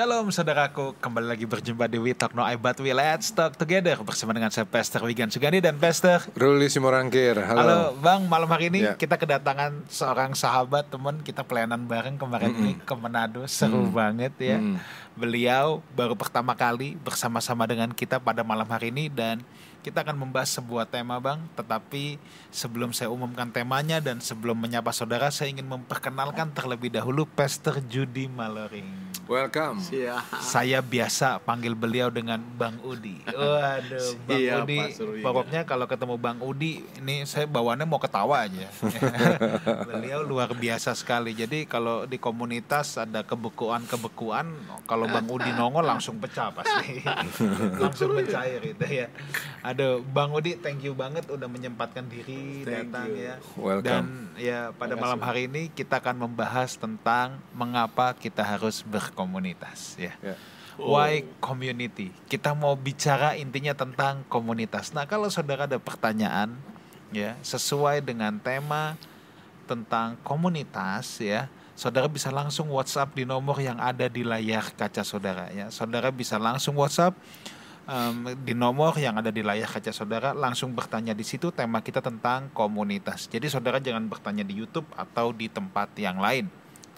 Shalom saudaraku, kembali lagi berjumpa di We Talk No I But We Let's Talk Together bersama dengan saya Pastor Wigan Sugandi dan Pastor Ruli Simorangkir. Halo. Halo Bang, malam hari ini Ya. kita kedatangan seorang sahabat teman kita pelayanan bareng kemarin ini ke Manado, seru banget ya. Mm. Beliau baru pertama kali bersama-sama dengan kita pada malam hari ini dan kita akan membahas sebuah tema Bang, tetapi sebelum saya umumkan temanya dan sebelum menyapa saudara, saya ingin memperkenalkan terlebih dahulu Pastor Judy Maloring. Welcome. Saya biasa panggil beliau dengan Bang Udi. Waduh, Bang Siap, Udi. Pokoknya kalau ketemu Bang Udi, ini saya bawaannya mau ketawa aja. beliau luar biasa sekali. Jadi kalau di komunitas ada kebekuan-kebekuan, kalau Bang Udi nongol langsung pecah pasti. langsung mencair itu ya. Aduh, Bang Udi, thank you banget udah menyempatkan diri Thank datang you. ya. Welcome. Dan ya pada Terima malam hari ini kita akan membahas tentang mengapa kita harus berkomunitas ya. Ya. Why community? Kita mau bicara intinya tentang komunitas. Nah, kalau saudara ada pertanyaan ya sesuai dengan tema tentang komunitas ya, saudara bisa langsung WhatsApp di nomor yang ada di layar kaca saudara ya. Saudara bisa langsung WhatsApp em, di nomor yang ada di layar kaca saudara langsung bertanya di situ tema kita tentang komunitas. Jadi saudara jangan bertanya di YouTube atau di tempat yang lain,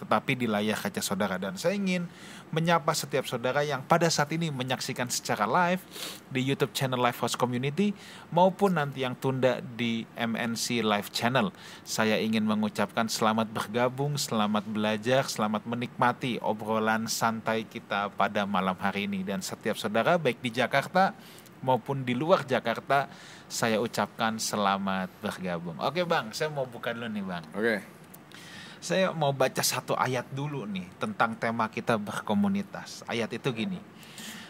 tetapi di layar kaca saudara dan saya ingin menyapa setiap saudara yang pada saat ini menyaksikan secara live di YouTube channel Lifehouse Community maupun nanti yang tunda di MNC Live Channel. Saya ingin mengucapkan selamat bergabung, selamat belajar, selamat menikmati obrolan santai kita pada malam hari ini dan setiap saudara baik di Jakarta maupun di luar Jakarta saya ucapkan selamat bergabung. Oke Bang, saya mau buka dulu nih Bang. Oke. Saya mau baca satu ayat dulu nih tentang tema kita berkomunitas. Ayat itu gini.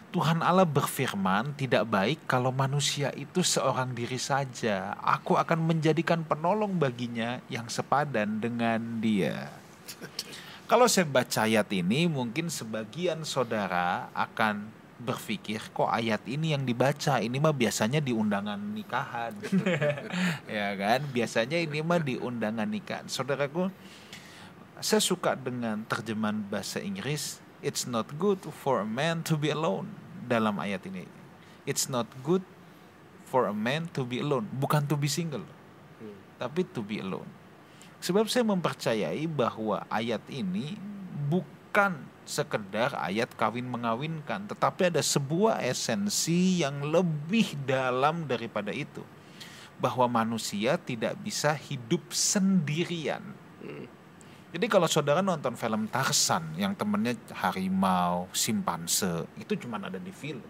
Tuhan Allah berfirman, tidak baik kalau manusia itu seorang diri saja. Aku akan menjadikan penolong baginya yang sepadan dengan dia. Kalau saya baca ayat ini, mungkin sebagian saudara akan berpikir kok ayat ini yang dibaca ini mah biasanya di undangan nikahan ya kan biasanya ini mah di undangan nikahan saudaraku saya suka dengan terjemahan bahasa Inggris it's not good for a man to be alone dalam ayat ini. It's not good for a man to be alone. Bukan to be single tapi to be alone. Sebab saya mempercayai bahwa ayat ini bukan sekedar ayat kawin mengawinkan tetapi ada sebuah esensi yang lebih dalam daripada itu. Bahwa manusia tidak bisa hidup sendirian jadi kalau saudara nonton film Tarsan yang temennya harimau, simpanse, itu cuma ada di film.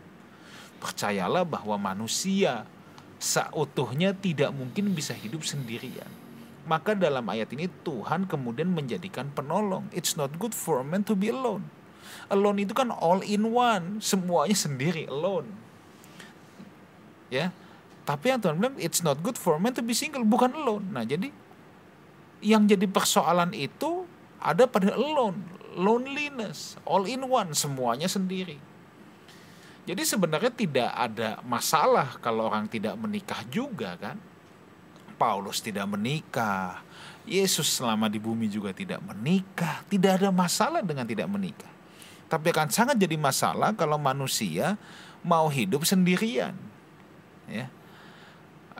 Percayalah bahwa manusia seutuhnya tidak mungkin bisa hidup sendirian. Maka dalam ayat ini Tuhan kemudian menjadikan penolong. It's not good for a man to be alone. Alone itu kan all in one, semuanya sendiri alone. Ya. Tapi yang Tuhan bilang it's not good for a man to be single, bukan alone. Nah, jadi yang jadi persoalan itu ada pada alone, loneliness, all in one, semuanya sendiri. Jadi sebenarnya tidak ada masalah kalau orang tidak menikah juga kan. Paulus tidak menikah, Yesus selama di bumi juga tidak menikah, tidak ada masalah dengan tidak menikah. Tapi akan sangat jadi masalah kalau manusia mau hidup sendirian. Ya.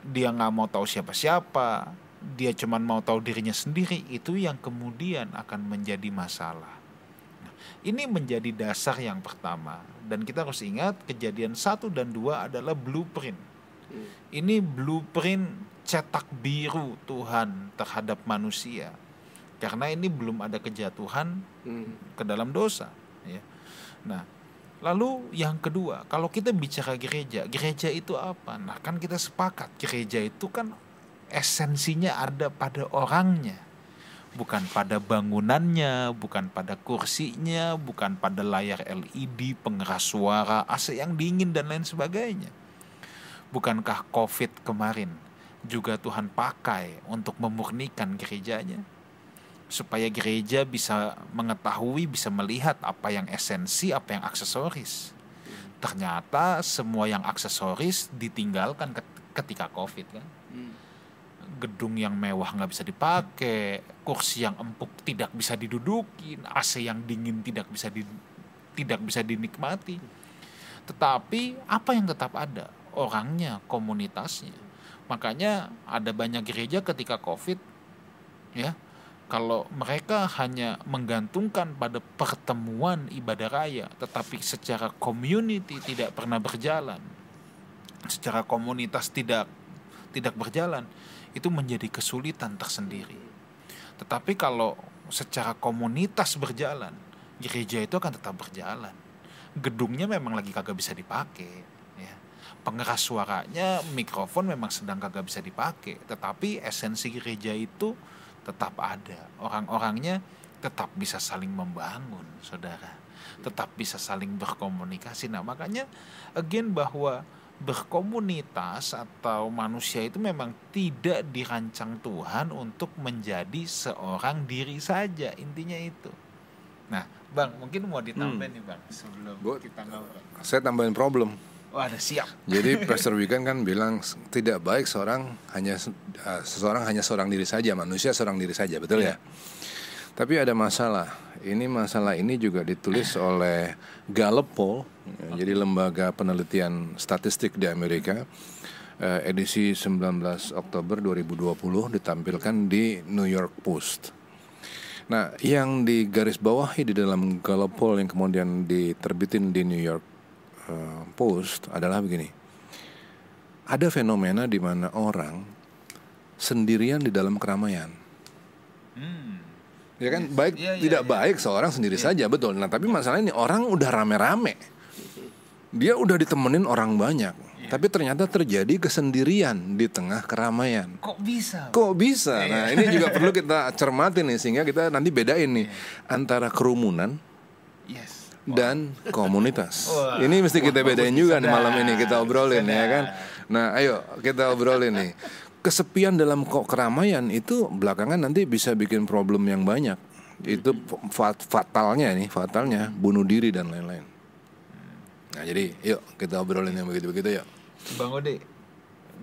Dia nggak mau tahu siapa-siapa, dia cuman mau tahu dirinya sendiri itu yang kemudian akan menjadi masalah. Nah, ini menjadi dasar yang pertama dan kita harus ingat kejadian satu dan dua adalah blueprint. Ini blueprint cetak biru Tuhan terhadap manusia. Karena ini belum ada kejatuhan Hmm. ke dalam dosa ya. Nah, lalu yang kedua, kalau kita bicara gereja, gereja itu apa? Nah, kan kita sepakat gereja itu kan esensinya ada pada orangnya. Bukan pada bangunannya, bukan pada kursinya, bukan pada layar LED, pengeras suara, AC yang dingin dan lain sebagainya. Bukankah Covid kemarin juga Tuhan pakai untuk memurnikan gerejanya? supaya gereja bisa mengetahui, bisa melihat apa yang esensi, apa yang aksesoris. Ternyata semua yang aksesoris ditinggalkan ket- ketika COVID kan. Gedung yang mewah nggak bisa dipakai, kursi yang empuk tidak bisa didudukin, AC yang dingin tidak bisa tidak bisa dinikmati. Tetapi apa yang tetap ada? Orangnya, komunitasnya. Makanya ada banyak gereja ketika Covid ya. Kalau mereka hanya menggantungkan pada pertemuan ibadah raya, tetapi secara community tidak pernah berjalan, secara komunitas tidak tidak berjalan, itu menjadi kesulitan tersendiri. Tetapi kalau secara komunitas berjalan, gereja itu akan tetap berjalan. Gedungnya memang lagi kagak bisa dipakai, ya. Pengeras suaranya, mikrofon memang sedang kagak bisa dipakai, tetapi esensi gereja itu tetap ada. Orang-orangnya tetap bisa saling membangun, saudara. Tetap bisa saling berkomunikasi. Nah, makanya again bahwa berkomunitas atau manusia itu memang tidak dirancang Tuhan untuk menjadi seorang diri saja. Intinya itu. Nah, Bang, mungkin mau ditambahin hmm. nih, Bang, sebelum Gua, kita ngobrol. Saya tambahin problem. Oh, ada siap. Jadi Pastor Wigan kan bilang tidak baik seorang hanya uh, seseorang hanya seorang diri saja, manusia seorang diri saja, betul ya? ya? Tapi ada masalah. Ini masalah ini juga ditulis oleh Gallup Poll, okay. jadi lembaga penelitian statistik di Amerika. Uh, edisi 19 Oktober 2020 ditampilkan di New York Post. Nah, yang digarisbawahi di dalam Gallup Poll yang kemudian diterbitin di New York Eh, post adalah begini. Ada fenomena di mana orang sendirian di dalam keramaian. Ya kan baik ya, ya, tidak ya. baik seorang sendiri ya. saja betul. Nah tapi masalahnya ini orang udah rame-rame, dia udah ditemenin orang banyak, ya. tapi ternyata terjadi kesendirian di tengah keramaian. Kok bisa? Kok bisa? Nah ini juga perlu kita cermati nih sehingga kita nanti bedain nih antara kerumunan, yes dan komunitas. Wah. Ini mesti kita bedain juga nih malam ini kita obrolin ya kan. Nah, ayo kita obrolin nih. Kesepian dalam kok keramaian itu belakangan nanti bisa bikin problem yang banyak. Itu fat fatalnya nih, fatalnya bunuh diri dan lain-lain. Nah, jadi yuk kita obrolin yang begitu-begitu yuk. Bang Ode,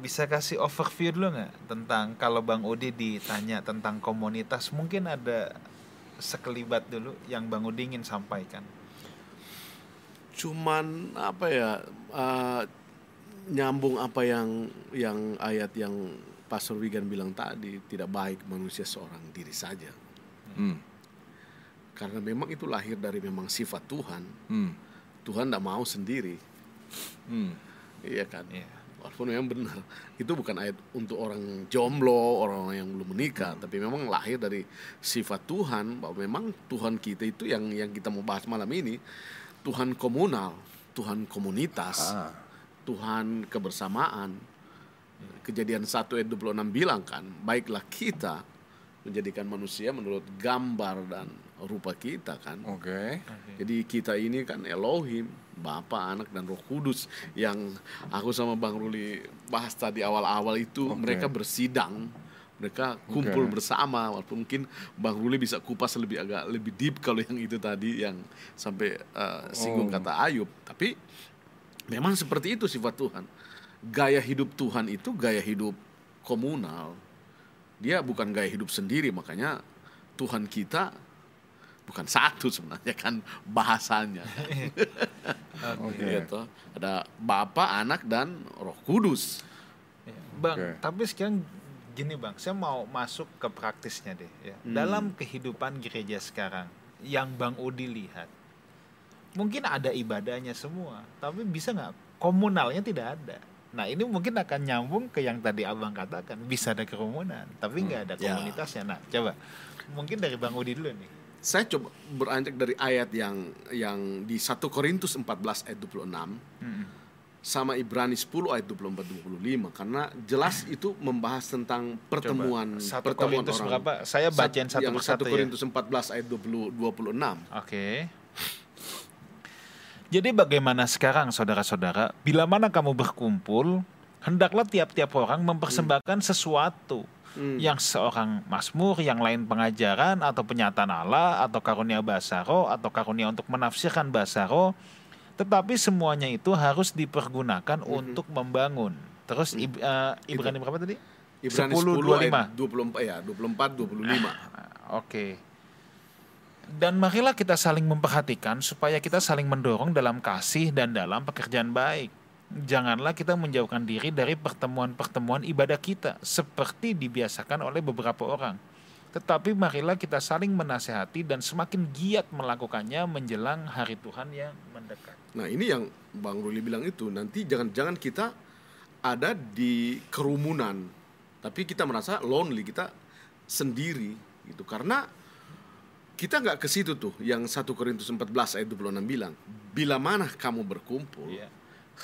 bisa kasih overview dulu nggak tentang kalau Bang Ode ditanya tentang komunitas, mungkin ada sekelibat dulu yang Bang Ode ingin sampaikan cuman apa ya uh, nyambung apa yang yang ayat yang Pastor Wigan bilang tadi tidak baik manusia seorang diri saja hmm. karena memang itu lahir dari memang sifat Tuhan hmm. Tuhan tidak mau sendiri hmm. iya kan yeah. walaupun memang benar itu bukan ayat untuk orang jomblo orang yang belum menikah hmm. tapi memang lahir dari sifat Tuhan bahwa memang Tuhan kita itu yang yang kita mau bahas malam ini Tuhan komunal, Tuhan komunitas, ah. Tuhan kebersamaan. Kejadian 1 ayat 26 bilang kan, baiklah kita menjadikan manusia menurut gambar dan rupa kita kan. Oke. Okay. Jadi kita ini kan Elohim, Bapa, Anak dan Roh Kudus yang aku sama Bang Ruli bahas tadi awal-awal itu okay. mereka bersidang mereka kumpul okay. bersama walaupun mungkin Bang Ruli bisa kupas lebih agak lebih deep kalau yang itu tadi yang sampai uh, singgung oh. kata Ayub tapi memang seperti itu sifat Tuhan gaya hidup Tuhan itu gaya hidup komunal dia bukan gaya hidup sendiri makanya Tuhan kita bukan satu sebenarnya kan bahasanya okay. gitu. ada Bapa, Anak dan Roh Kudus. Bang, okay. tapi sekarang gini bang, saya mau masuk ke praktisnya deh. Ya. Hmm. Dalam kehidupan gereja sekarang, yang bang Udi lihat, mungkin ada ibadahnya semua, tapi bisa nggak komunalnya tidak ada. Nah ini mungkin akan nyambung ke yang tadi abang katakan, bisa ada kerumunan, tapi nggak ada hmm, ya. komunitasnya. Nah coba, mungkin dari bang Udi dulu nih. Saya coba beranjak dari ayat yang yang di 1 Korintus 14 ayat 26. Hmm sama Ibrani 10 ayat 24 25 karena jelas itu membahas tentang pertemuan Coba, pertemuan Korintus orang. berapa? Saya bacain satu persatu 1 Korintus ya. 14 ayat 20 26. Oke. Okay. Jadi bagaimana sekarang saudara-saudara, bila mana kamu berkumpul, hendaklah tiap-tiap orang mempersembahkan hmm. sesuatu. Hmm. Yang seorang masmur, yang lain pengajaran atau penyataan Allah atau karunia bahasa roh atau karunia untuk menafsirkan bahasa roh tetapi semuanya itu harus dipergunakan mm -hmm. untuk membangun. Terus mm. uh, Ibrani berapa tadi? Ibrani 10, 10 25. 24 ya, 24 25. Oke. Okay. Dan marilah kita saling memperhatikan supaya kita saling mendorong dalam kasih dan dalam pekerjaan baik. Janganlah kita menjauhkan diri dari pertemuan-pertemuan ibadah kita seperti dibiasakan oleh beberapa orang. Tetapi marilah kita saling menasehati dan semakin giat melakukannya menjelang hari Tuhan yang mendekat. Nah ini yang Bang Ruli bilang itu nanti jangan-jangan kita ada di kerumunan, tapi kita merasa lonely, kita sendiri gitu karena kita nggak ke situ tuh yang 1 Korintus 14 ayat 26 bilang bila mana kamu berkumpul Iya.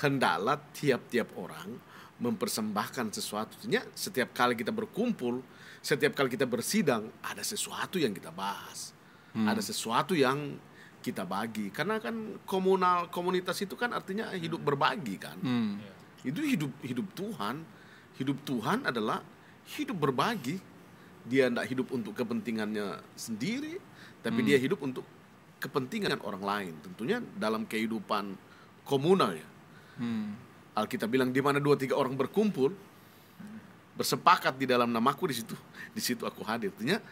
hendaklah tiap-tiap orang mempersembahkan sesuatu. Artinya, setiap kali kita berkumpul setiap kali kita bersidang ada sesuatu yang kita bahas. Ada sesuatu yang kita bagi. Karena kan komunal komunitas itu kan artinya hidup berbagi kan. Hmm. itu hidup hidup Tuhan. Hidup Tuhan adalah hidup berbagi dia tidak hidup untuk kepentingannya sendiri tapi dia hidup untuk kepentingan orang lain. Tentunya dalam kehidupan komunal ya. Hmm. Alkitab bilang di mana dua tiga orang berkumpul bersepakat di dalam namaku di situ di situ aku hadir. Artinya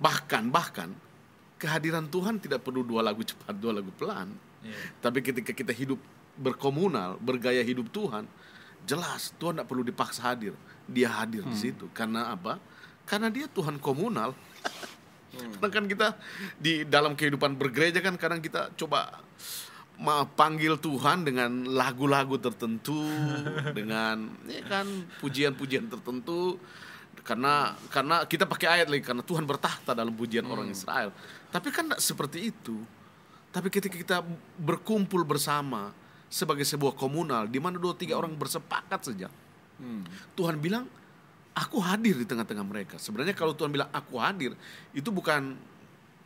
bahkan bahkan kehadiran Tuhan tidak perlu dua lagu cepat dua lagu pelan. Tapi ketika kita hidup berkomunal bergaya hidup Tuhan jelas Tuhan tidak perlu dipaksa hadir. Dia hadir di situ. Karena apa karena dia Tuhan komunal. Karena kan kita di dalam kehidupan bergereja kan kadang kita coba panggil Tuhan dengan lagu-lagu tertentu dengan ya kan pujian-pujian tertentu. Karena karena kita pakai ayat lagi karena Tuhan bertahta dalam pujian orang Israel. Tapi kan tidak seperti itu. Tapi ketika kita berkumpul bersama sebagai sebuah komunal di mana dua tiga orang bersepakat saja Tuhan bilang aku hadir di tengah-tengah mereka. Sebenarnya kalau Tuhan bilang aku hadir itu bukan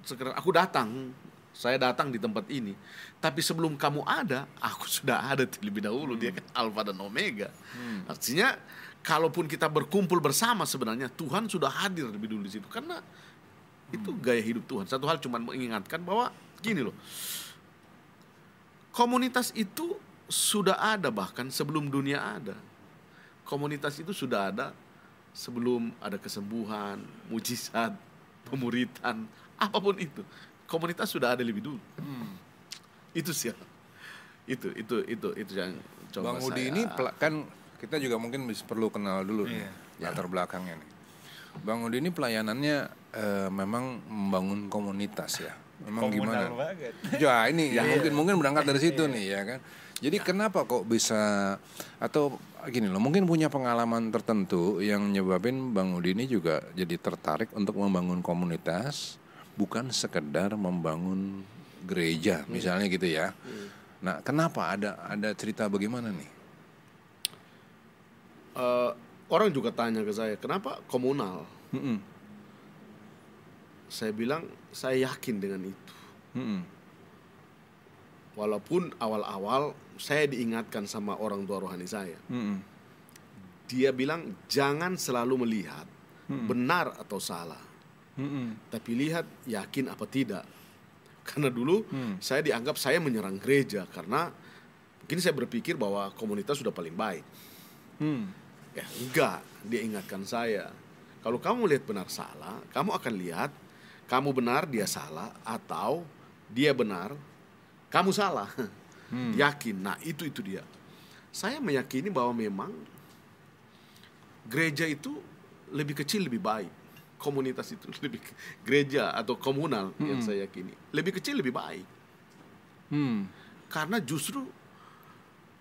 sekedar aku datang saya datang di tempat ini. Tapi sebelum kamu ada aku sudah ada terlebih dahulu. Dia kan alfa dan omega. Artinya kalaupun kita berkumpul bersama sebenarnya Tuhan sudah hadir lebih dulu di situ. Karena itu gaya hidup Tuhan. Satu hal cuma mengingatkan bahwa gini loh. Komunitas itu sudah ada bahkan sebelum dunia ada. Komunitas itu sudah ada sebelum ada kesembuhan mujizat pemuritan apa pun itu komunitas sudah ada lebih dulu itu sih itu itu itu itu yang coba Bang Udi saya- ini kan kita juga mungkin perlu kenal dulu nih Iya. latar belakangnya nih. Bang Udi ini pelayanannya eh, memang membangun komunitas ya. Memang gimana? banget. Ya ini ya, mungkin mungkin berangkat dari situ nih ya kan. Jadi kenapa kok bisa atau gini loh mungkin punya pengalaman tertentu yang nyebabin Bang Udi ini juga jadi tertarik untuk membangun komunitas bukan sekedar membangun gereja misalnya gitu ya. Nah kenapa ada ada cerita bagaimana nih? Eh, orang juga tanya ke saya kenapa komunal Mm-mm. Saya bilang saya yakin dengan itu Mm-mm. walaupun awal-awal saya diingatkan sama orang tua rohani saya Mm-mm. dia bilang jangan selalu melihat benar atau salah Mm-mm. tapi lihat yakin apa tidak karena dulu saya dianggap saya menyerang gereja karena mungkin saya berpikir bahwa komunitas sudah paling baik Hmm. ya enggak dia ingatkan saya kalau kamu lihat benar salah kamu akan lihat kamu benar dia salah atau dia benar kamu salah. Yakin. Nah itu itu dia. Saya meyakini bahwa memang gereja itu lebih kecil lebih baik. Komunitas itu lebih gereja atau komunal yang saya yakini. Lebih kecil lebih baik. Hmm. karena justru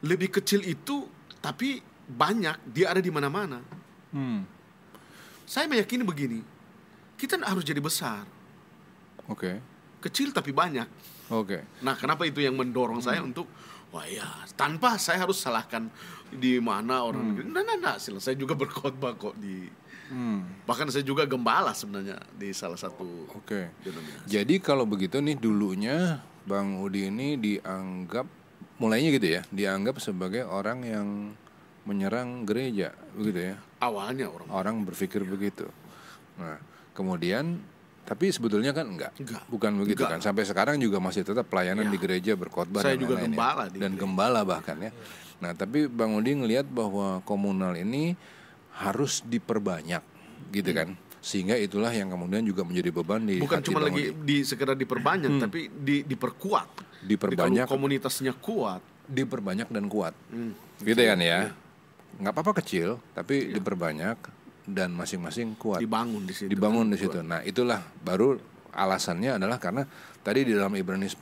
lebih kecil itu tapi banyak dia ada di mana-mana. Hmm. saya meyakini begini kita harus jadi besar Oke. kecil tapi banyak Oke. nah kenapa itu yang mendorong saya untuk wah ya tanpa saya harus salahkan di mana orang nah, nah, nah, silah. saya juga berkhotbah kok di Hmm. bahkan saya juga gembala sebenarnya di salah satu Oke. denominasi Jadi kalau begitu nih dulunya Bang Udi ini dianggap mulainya gitu ya, dianggap sebagai orang yang menyerang gereja, begitu ya. awalnya orang Orang berpikir begitu. Nah, kemudian tapi sebetulnya kan enggak. Enggak. Bukan begitu Enggak. kan. Sampai sekarang juga masih tetap pelayanan Ya. di gereja berkhotbah dan juga ya. gembala di dan gembala bahkan ya. Nah, tapi Bang Udi ngelihat bahwa komunal ini harus diperbanyak gitu kan. sehingga itulah yang kemudian juga menjadi beban di Bukan hati cuma lagi di sekedar diperbanyak, tapi di, diperkuat. Diperbanyak. Jadi kalau komunitasnya kuat, diperbanyak dan kuat hmm, gitu kan ya nggak apa-apa kecil tapi diperbanyak dan masing-masing kuat dibangun di situ. dibangun kan, di situ nah itulah baru alasannya adalah karena tadi di dalam Ibrani 10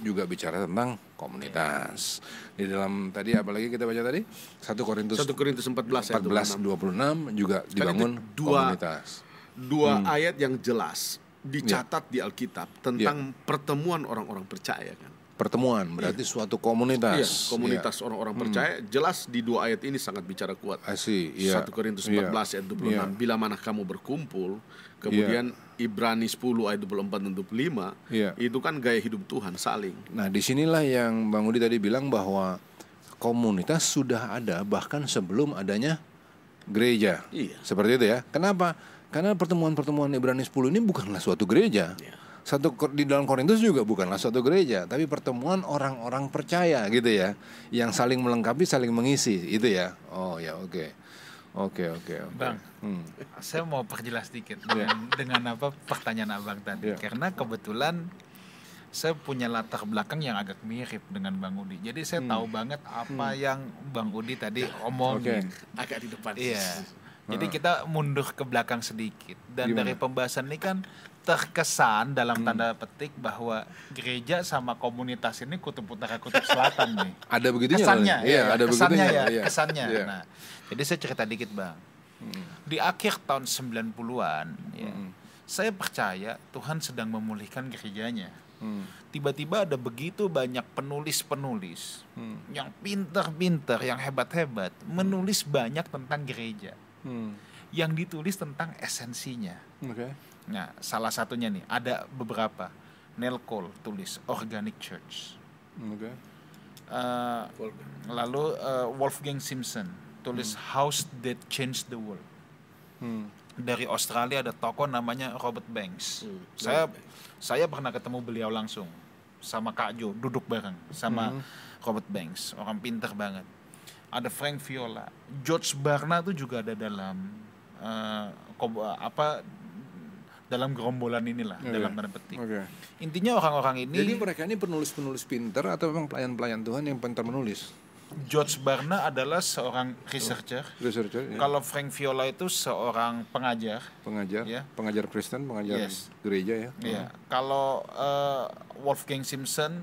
juga bicara tentang komunitas di dalam tadi apalagi kita baca tadi 1 Korintus 1 Korintus 14 ayat 14 26 juga dibangun Kan dua- komunitas Dua Hmm. ayat yang jelas dicatat di Alkitab tentang Ya. pertemuan orang-orang percaya kan. Pertemuan berarti suatu komunitas Iya, komunitas orang-orang percaya jelas di dua ayat ini sangat bicara kuat. Asih, iya. 1 Korintus Iya. 14 ayat 26 Iya. bila mana kamu berkumpul kemudian Ibrani 10 ayat 24 dan 25 Iya. itu kan gaya hidup Tuhan saling Nah, di sinilah yang Bang Udi tadi bilang bahwa komunitas sudah ada bahkan sebelum adanya gereja. Iya. Seperti itu ya. Kenapa? Karena pertemuan-pertemuan Ibrani 10 ini bukanlah suatu gereja. Iya. Satu di dalam Korintus juga bukanlah suatu gereja, tapi pertemuan orang-orang percaya gitu ya, yang saling melengkapi, saling mengisi, itu ya. Oh ya, oke. Oke, oke, oke. Bang. Hmm. Saya mau perjelas dikit dengan, dengan apa pertanyaan abang tadi. Iya. Karena kebetulan saya punya latar belakang yang agak mirip dengan Bang Udi. Jadi saya tahu banget apa yang Bang Udi tadi omongin. agak di depan. Iya. Jadi kita mundur ke belakang sedikit. Dan Gimana? dari pembahasan ini kan terkesan dalam tanda petik bahwa gereja sama komunitas ini kutub utara kutub selatan nih. Ada begitunya kesannya Iya, ya, ada kesannya begitunya. ya, iya. kesannya. Iya. Nah, jadi saya cerita dikit bang. Di akhir tahun 90-an, ya, saya percaya Tuhan sedang memulihkan gerejanya. Hmm. Tiba-tiba ada begitu banyak penulis-penulis Hmm. yang pinter-pinter, yang hebat-hebat, menulis banyak tentang gereja. Hmm. Yang ditulis tentang esensinya. Oke. Nah, salah satunya nih, ada beberapa. Neil Cole tulis Organic Church. Oke. Eh, lalu eh, Wolfgang Simpson tulis House That Changed the World. Hmm. Dari Australia ada tokoh namanya Robert Banks. Hmm, Saya saya pernah ketemu beliau langsung sama Kak Jo, duduk bareng sama Robert Banks, orang pinter banget. Ada Frank Viola, George Barna tuh juga ada dalam kob- apa dalam gerombolan inilah Oke. dalam tanda petik. Oke. Intinya orang-orang ini Jadi mereka ini penulis-penulis pinter atau memang pelayan-pelayan Tuhan yang pintar menulis? George Barna adalah seorang researcher. Researcher, ya. Kalau Frank Viola itu seorang pengajar. pengajar, Ya. pengajar Kristen, pengajar Yes. gereja ya. Iya. Kalau eh, Wolfgang Simpson,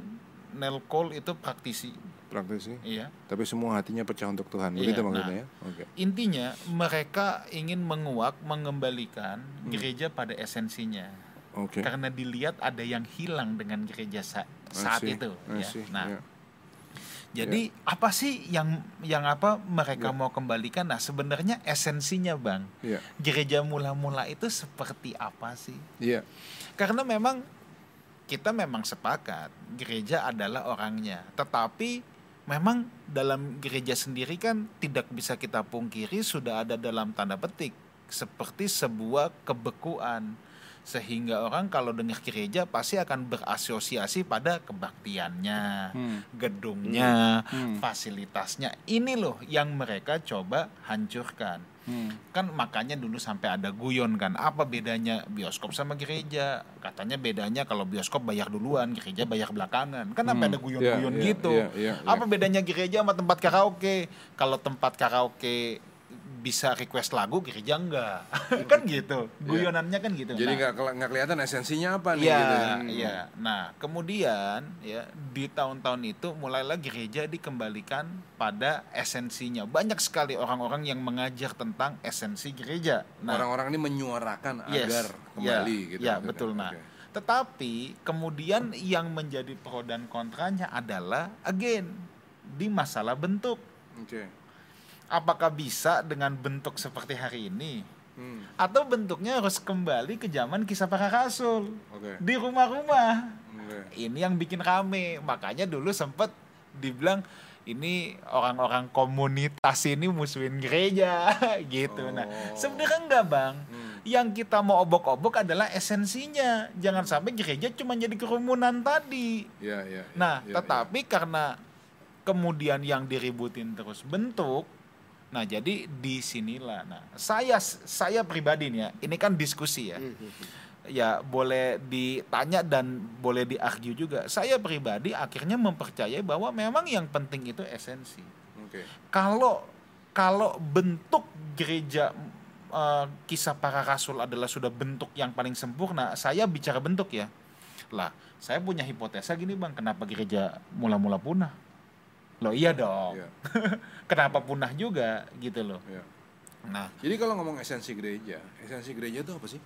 Neil Cole itu praktisi. Praktisi. Iya. Tapi semua hatinya pecah untuk Tuhan. Iya, Begitu nah. maksudnya ya. Oke. Intinya mereka ingin menguak, mengembalikan gereja pada esensinya. Hmm. Oke. Karena dilihat ada yang hilang dengan gereja sa- saat see, itu. I ya. see, Nah, ya. jadi apa sih yang yang apa mereka mau kembalikan? Nah, sebenarnya esensinya, Bang. Iya. Gereja mula-mula itu seperti apa sih? Iya. Karena memang kita memang sepakat gereja adalah orangnya, tetapi memang dalam gereja sendiri kan tidak bisa kita pungkiri sudah ada dalam tanda petik seperti sebuah kebekuan sehingga orang kalau dengar gereja pasti akan berasosiasi pada kebaktiannya, Hmm. gedungnya, Hmm. fasilitasnya. Ini loh yang mereka coba hancurkan Hmm. kan makanya dulu sampai ada guyon kan apa bedanya bioskop sama gereja? Katanya bedanya kalau bioskop bayar duluan gereja bayar belakangan. Kan sampai Hmm, ada guyon-guyon iya, iya, gitu. iya, iya, iya. apa bedanya gereja sama tempat karaoke? Kalau tempat karaoke bisa request lagu gereja enggak kan gitu guyonannya kan gitu Jadi Nah, nggak nggak kelihatan esensinya apa nih Iya, gitu. iya. Nah, kemudian ya di tahun-tahun itu mulailah gereja dikembalikan pada esensinya. Banyak sekali orang-orang yang mengajar tentang esensi gereja. Nah, Orang-orang ini menyuarakan yes, agar ya, kembali gitu. Ya, betul. Nah, Oke. tetapi kemudian yang menjadi pro dan kontranya adalah again di masalah bentuk. Oke. Apakah bisa dengan bentuk seperti hari ini? Hmm. Atau bentuknya harus kembali ke zaman kisah para rasul Oke. di rumah-rumah Oke. ini yang bikin rame makanya dulu sempet dibilang ini orang-orang komunitas ini musuhin gereja gitu nah Oh. sebenarnya enggak bang Hmm. yang kita mau obok-obok adalah esensinya jangan sampai gereja cuma jadi kerumunan tadi Iya, iya. nah iya, tetapi karena kemudian yang diributin terus bentuk Nah, jadi di sinilah. Nah, saya saya pribadi nih ya, ini kan diskusi ya. Ya boleh ditanya dan boleh diargue juga. Saya pribadi akhirnya mempercayai bahwa memang yang penting itu esensi. Oke. Kalau kalau bentuk gereja eh, kisah para rasul adalah sudah bentuk yang paling sempurna, saya bicara bentuk ya. Lah, saya punya hipotesa gini bang, kenapa gereja mula-mula punah? Loh iya dong. Iya. kenapa punah juga gitu loh. Iya. Nah, Jadi kalau ngomong esensi gereja, esensi gereja itu apa sih?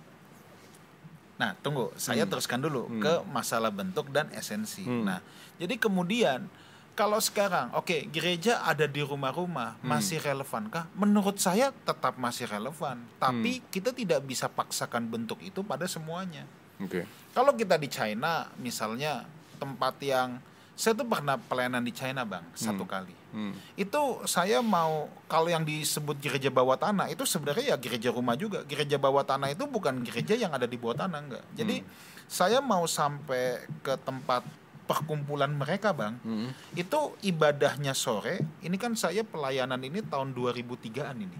Nah, tunggu, saya Hmm. teruskan dulu Hmm. ke masalah bentuk dan esensi. Hmm. Nah, jadi kemudian kalau sekarang, oke, gereja ada di rumah-rumah, Hmm. masih relevankah? Menurut saya tetap masih relevan, tapi Hmm. kita tidak bisa paksakan bentuk itu pada semuanya. Oke. Kalau kita di China, misalnya tempat yang saya tuh pernah pelayanan di China, bang, satu kali. Hmm. Itu saya mau kalau yang disebut gereja bawah tanah itu sebenarnya ya gereja rumah juga. Gereja bawah tanah itu bukan gereja yang ada di bawah tanah enggak. Jadi saya mau sampai ke tempat perkumpulan mereka, Bang. Hmm. Itu ibadahnya sore. Ini kan saya pelayanan ini tahun 2003-an ini.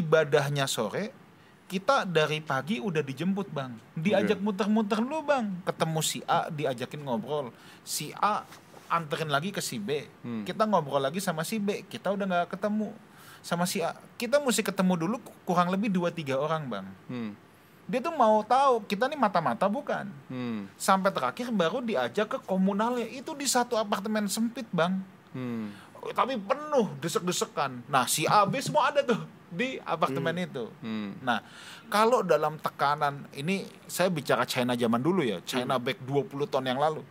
Ibadahnya sore kita dari pagi udah dijemput bang. Diajak muter-muter dulu bang. Ketemu si A diajakin ngobrol. Si A anterin lagi ke si B. Hmm. kita ngobrol lagi sama si B. Kita udah nggak ketemu sama si A. Kita mesti ketemu dulu kurang lebih dua tiga orang bang. Hmm. dia tuh mau tahu kita nih mata-mata bukan. Hmm. sampai terakhir baru diajak ke komunalnya. Itu di satu apartemen sempit bang. Hmm. tapi penuh desek-desekan. Nah si A B semua ada tuh di apartemen itu Hmm. Nah, kalau dalam tekanan ini saya bicara China zaman dulu ya, China back 20 tahun yang lalu.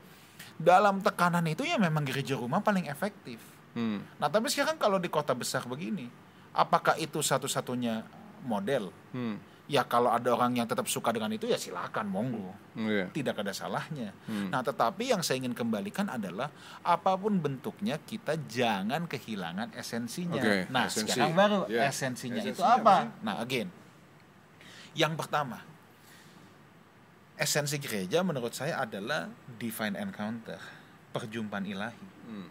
Dalam tekanan itu ya memang gereja rumah paling efektif. Hmm. Nah, tapi sekarang kalau di kota besar begini, apakah itu satu-satunya model? Hmm. Ya kalau ada orang yang tetap suka dengan itu ya silakan monggo. Iya. Tidak ada salahnya. Hmm. Nah, tetapi yang saya ingin kembalikan adalah apa pun bentuknya kita jangan kehilangan esensinya. Oke, nah, esensi. sekarang baru Ya. esensinya, itu Esensinya apa apa? sih? Nah, again. Yang pertama, esensi gereja menurut saya adalah divine encounter, perjumpaan ilahi. Hmm.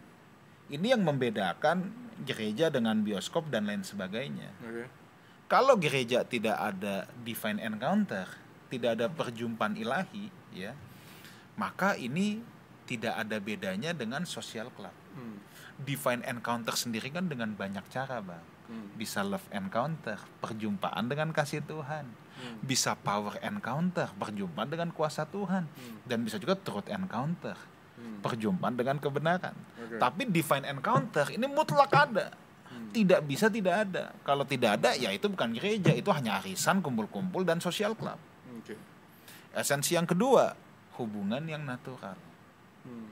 Ini yang membedakan gereja dengan bioskop dan lain sebagainya. Oke. Kalau gereja tidak ada divine encounter, tidak ada perjumpaan ilahi, ya, maka ini tidak ada bedanya dengan social club. Hmm. Divine encounter sendiri kan dengan banyak cara, bang. Hmm. Bisa love encounter, perjumpaan dengan kasih Tuhan. Hmm. Bisa power encounter, perjumpaan dengan kuasa Tuhan. Dan bisa juga truth encounter, Hmm. perjumpaan dengan kebenaran. Oke. Tapi divine encounter ini mutlak ada. Tidak bisa tidak ada. Kalau tidak ada ya itu bukan gereja, itu hanya arisan, kumpul-kumpul dan social club. Oke. Esensi yang kedua, hubungan yang natural. Hmm.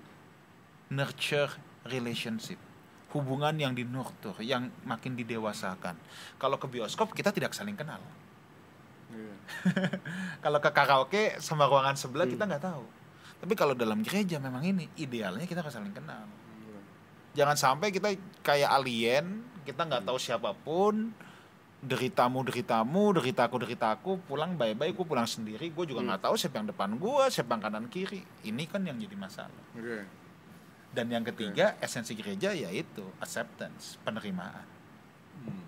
Nurture relationship. Hubungan yang dinurtur, yang makin didewasakan. Kalau ke bioskop kita tidak saling kenal. Iya. Kalau ke karaoke sama ruangan sebelah kita nggak tahu. Tapi kalau dalam gereja memang ini idealnya kita harus saling kenal. Jangan sampai kita kayak alien, kita nggak tahu siapa pun, deritamu deritamu, deritaku deritaku, pulang bye bye, gue pulang sendiri, gue juga nggak tahu siapa yang depan gue, siapa yang kanan kiri. Ini kan yang jadi masalah. Oke. Dan yang ketiga esensi gereja yaitu acceptance, penerimaan. Hmm.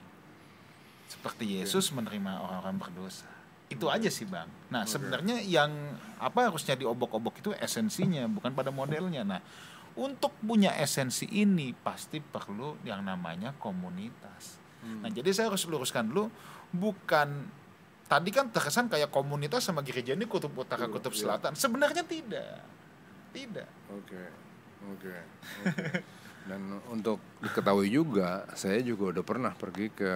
Seperti Yesus menerima orang-orang berdosa. Itu aja sih bang. Nah sebenarnya yang apa harusnya diobok-obok itu esensinya, bukan pada modelnya. Nah untuk punya esensi ini pasti perlu yang namanya komunitas. Nah jadi saya harus luruskan dulu, bukan tadi kan terkesan kayak komunitas sama gereja ini kutub utara Iya, kutub iya. selatan. Sebenarnya tidak, tidak. Oke, oke. oke. Dan untuk diketahui juga, saya juga udah pernah pergi ke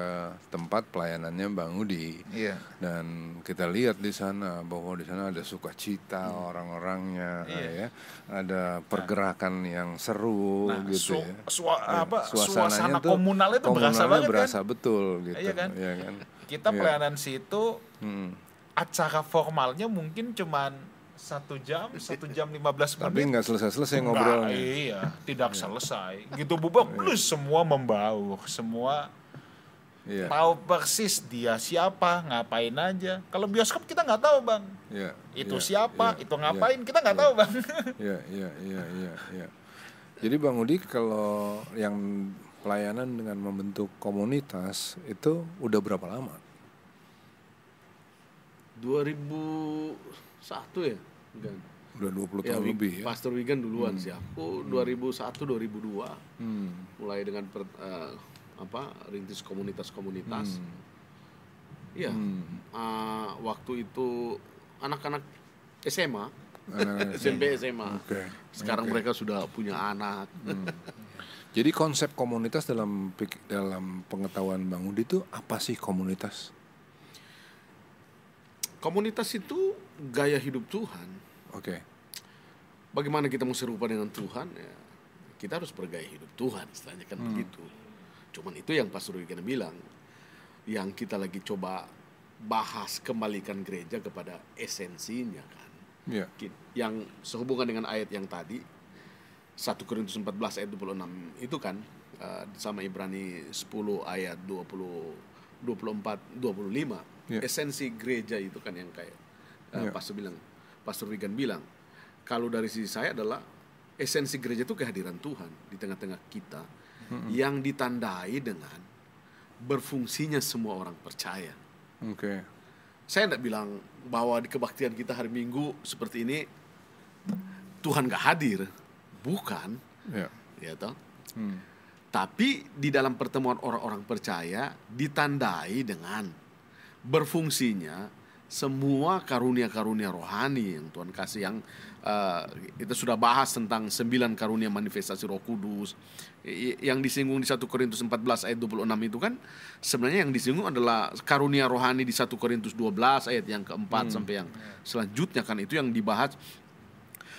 tempat pelayanannya Bang Udi. Iya. Dan kita lihat di sana bahwa di sana ada sukacita orang-orangnya, Hmm. Iya. ya. Ada pergerakan yang seru Nah, gitu su- ya. sua- Ya, apa, suasana tuh- komunal itu berasa banget berasa kan? betul gitu. Iya kan? Iya kan? Kita Iya. pelayanan situ Hmm. acara formalnya mungkin cuman satu jam, satu jam 15 Tapi menit. nggak selesai-selesai Nggak, ngobrolnya. Iya, tidak selesai. Gitu bubar, plus semua membaur, semua Iya. tahu persis dia siapa, ngapain aja. Kalau bioskop kita nggak tahu bang, Iya. itu iya, siapa, iya, itu iya. ngapain, kita nggak iya. tahu bang. Iya, iya, iya, iya, iya. Jadi Bang Udi kalau yang pelayanan dengan membentuk komunitas itu udah berapa lama? 2001 ya? Enggak. Udah 20 Ya, tahun lebih ya. Pastor Wigan duluan sih. Aku 2001 2002 Hmm. mulai dengan per- eh, apa rintis komunitas-komunitas. Iya. Hmm. Ah, waktu itu anak-anak SMA, SMP SMA. Oke. Sekarang mereka sudah punya anak. Jadi konsep komunitas dalam dalam pengetahuan Bang Udi itu apa sih komunitas? Komunitas itu gaya hidup Tuhan. Oke. Bagaimana kita mau serupa dengan Tuhan? Ya, kita harus bergaya hidup Tuhan, istilahnya kan begitu. Cuman itu yang Pastor Wigan bilang, yang kita lagi coba bahas kembalikan gereja kepada esensinya kan. Iya. Yang sehubungan dengan ayat yang tadi 1 Korintus 14 ayat 26 itu kan eh, sama Ibrani 10 ayat 20 24 25 Iya. esensi gereja itu kan yang kayak eh, Iya. pastor bilang Pastor Wigan bilang kalau dari sisi saya adalah esensi gereja itu kehadiran Tuhan di tengah-tengah kita yang ditandai dengan berfungsinya semua orang percaya Oke. saya tidak bilang bahwa di kebaktian kita hari Minggu seperti ini Tuhan gak hadir, bukan, Ya. ya toh. Hmm. Tapi di dalam pertemuan orang-orang percaya ditandai dengan berfungsinya semua karunia-karunia rohani yang Tuhan kasih yang eh, kita sudah bahas tentang sembilan karunia manifestasi Roh Kudus. Yang disinggung di 1 Korintus 14 ayat 26 itu kan sebenarnya yang disinggung adalah karunia rohani di 1 Korintus 12 ayat yang keempat sampai yang selanjutnya kan itu yang dibahas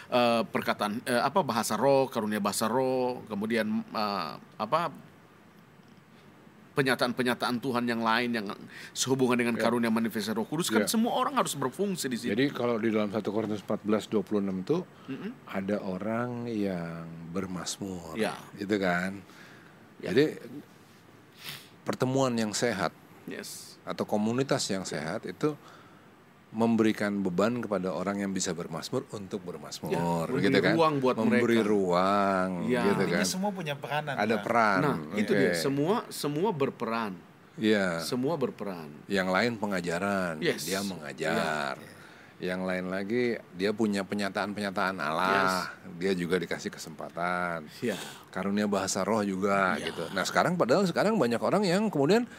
eh, perkataan eh, apa bahasa roh, karunia bahasa roh, kemudian eh, apa penyataan-penyataan Tuhan yang lain yang sehubungan dengan karunia manifestasi Roh Kudus kan Ya. semua orang harus berfungsi di situ. Jadi kalau di dalam 1 Korintus 14 26 itu ada orang yang bermasmur, Ya. gitu kan? Ya. Jadi pertemuan yang sehat Yes. atau komunitas yang sehat itu memberikan beban kepada orang yang bisa bermasmur untuk bermasmur, Ya, memberi gitu kan? ruang buat memberi mereka. ruang, Ya. gitu kan? semua punya peranan. Ada Pak. peran, Nah, itu oke. dia. Semua semua berperan. Iya. Semua berperan. Yang lain pengajaran, Yes. dia mengajar. Yang lain lagi dia punya penyataan-penyataan Allah, dia juga dikasih kesempatan. Ya. Karunia bahasa roh juga Ya. gitu. Nah sekarang padahal sekarang banyak orang yang kemudian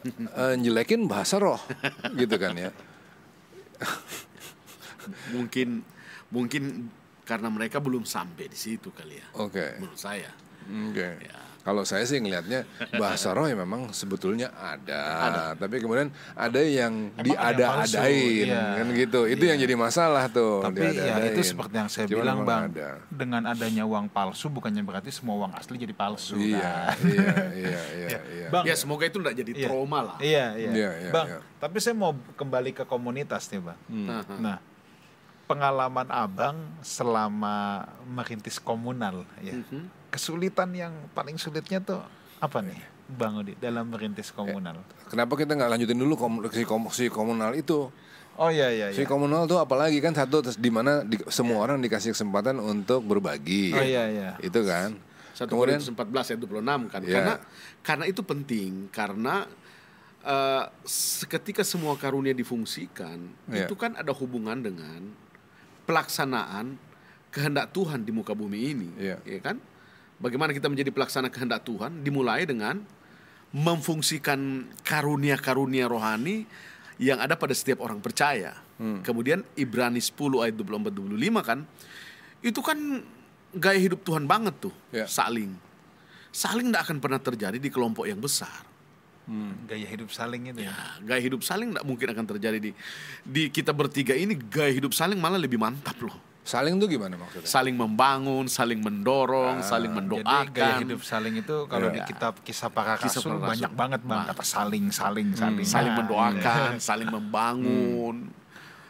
eh, jelekin bahasa roh, gitu kan ya. Mungkin mungkin karena mereka belum sampai di situ kali ya. Oke, Menurut saya. oke. Ya. Kalau saya sih ngelihatnya bahasa roh ya memang sebetulnya ada, tapi kemudian ada yang Emang ada diada-adain iya. kan gitu. Itu yang jadi masalah tuh. Tapi ya itu seperti yang saya Cuman bilang bang, ada. dengan adanya uang palsu bukannya berarti semua uang asli jadi palsu. Iya, kan? iya, iya, iya, iya. Bang, Ya semoga itu tidak jadi Iya. trauma lah. Iya, iya. Iya, iya, bang, iya. tapi saya mau kembali ke komunitas nih bang. Nah, Nah, pengalaman abang selama merintis komunal, ya. Mhm. Kesulitan yang paling sulitnya tuh apa nih, bang Udi, dalam merintis komunal? Kenapa kita nggak lanjutin dulu kom- si, kom- si komunal itu? Oh iya iya Si iya. komunal tuh apalagi kan satu terus di mana di- semua orang dikasih kesempatan untuk berbagi. Oh iya iya. Itu kan. 1 Kemudian Korintus 14 ayat 26 kan. Ya. Karena karena itu penting karena eh, seketika semua karunia difungsikan Ya. itu kan ada hubungan dengan pelaksanaan kehendak Tuhan di muka bumi ini, Ya. ya kan? Bagaimana kita menjadi pelaksana kehendak Tuhan dimulai dengan memfungsikan karunia-karunia rohani yang ada pada setiap orang percaya. Hmm. Kemudian Ibrani 10 ayat 24 25 kan itu kan gaya hidup Tuhan banget tuh, Ya. saling. Saling tidak akan pernah terjadi di kelompok yang besar. Gaya hidup saling itu ya. Ya, gaya hidup saling tidak mungkin akan terjadi di di kita bertiga ini gaya hidup saling malah lebih mantap loh. saling tuh gimana maksudnya? Saling membangun, saling mendorong, saling Jadi mendoakan. gaya hidup saling itu kalau Iya. di kitab kisah para Kisah rasul para rasul. banyak banget bang kata saling saling saling saling Nah, mendoakan, saling membangun.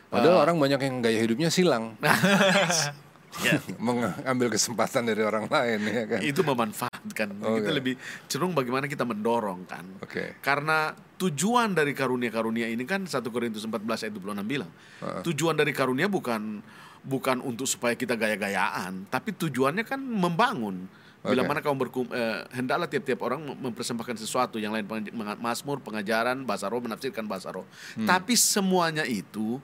Padahal orang banyak yang gaya hidupnya silang, Ya, mengambil kesempatan dari orang lain ya kan. itu memanfaat semangat kan. Oke. Kita lebih cenderung bagaimana kita mendorong kan. Oke. Karena tujuan dari karunia-karunia ini kan 1 Korintus 14 ayat 26 bilang. Tujuan dari karunia bukan bukan untuk supaya kita gaya-gayaan, tapi tujuannya kan membangun. Bila mana kamu berkum, eh, hendaklah tiap-tiap orang mem- mempersembahkan sesuatu yang lain peng- Mazmur, pengajaran, bahasa roh, menafsirkan bahasa roh. Tapi semuanya itu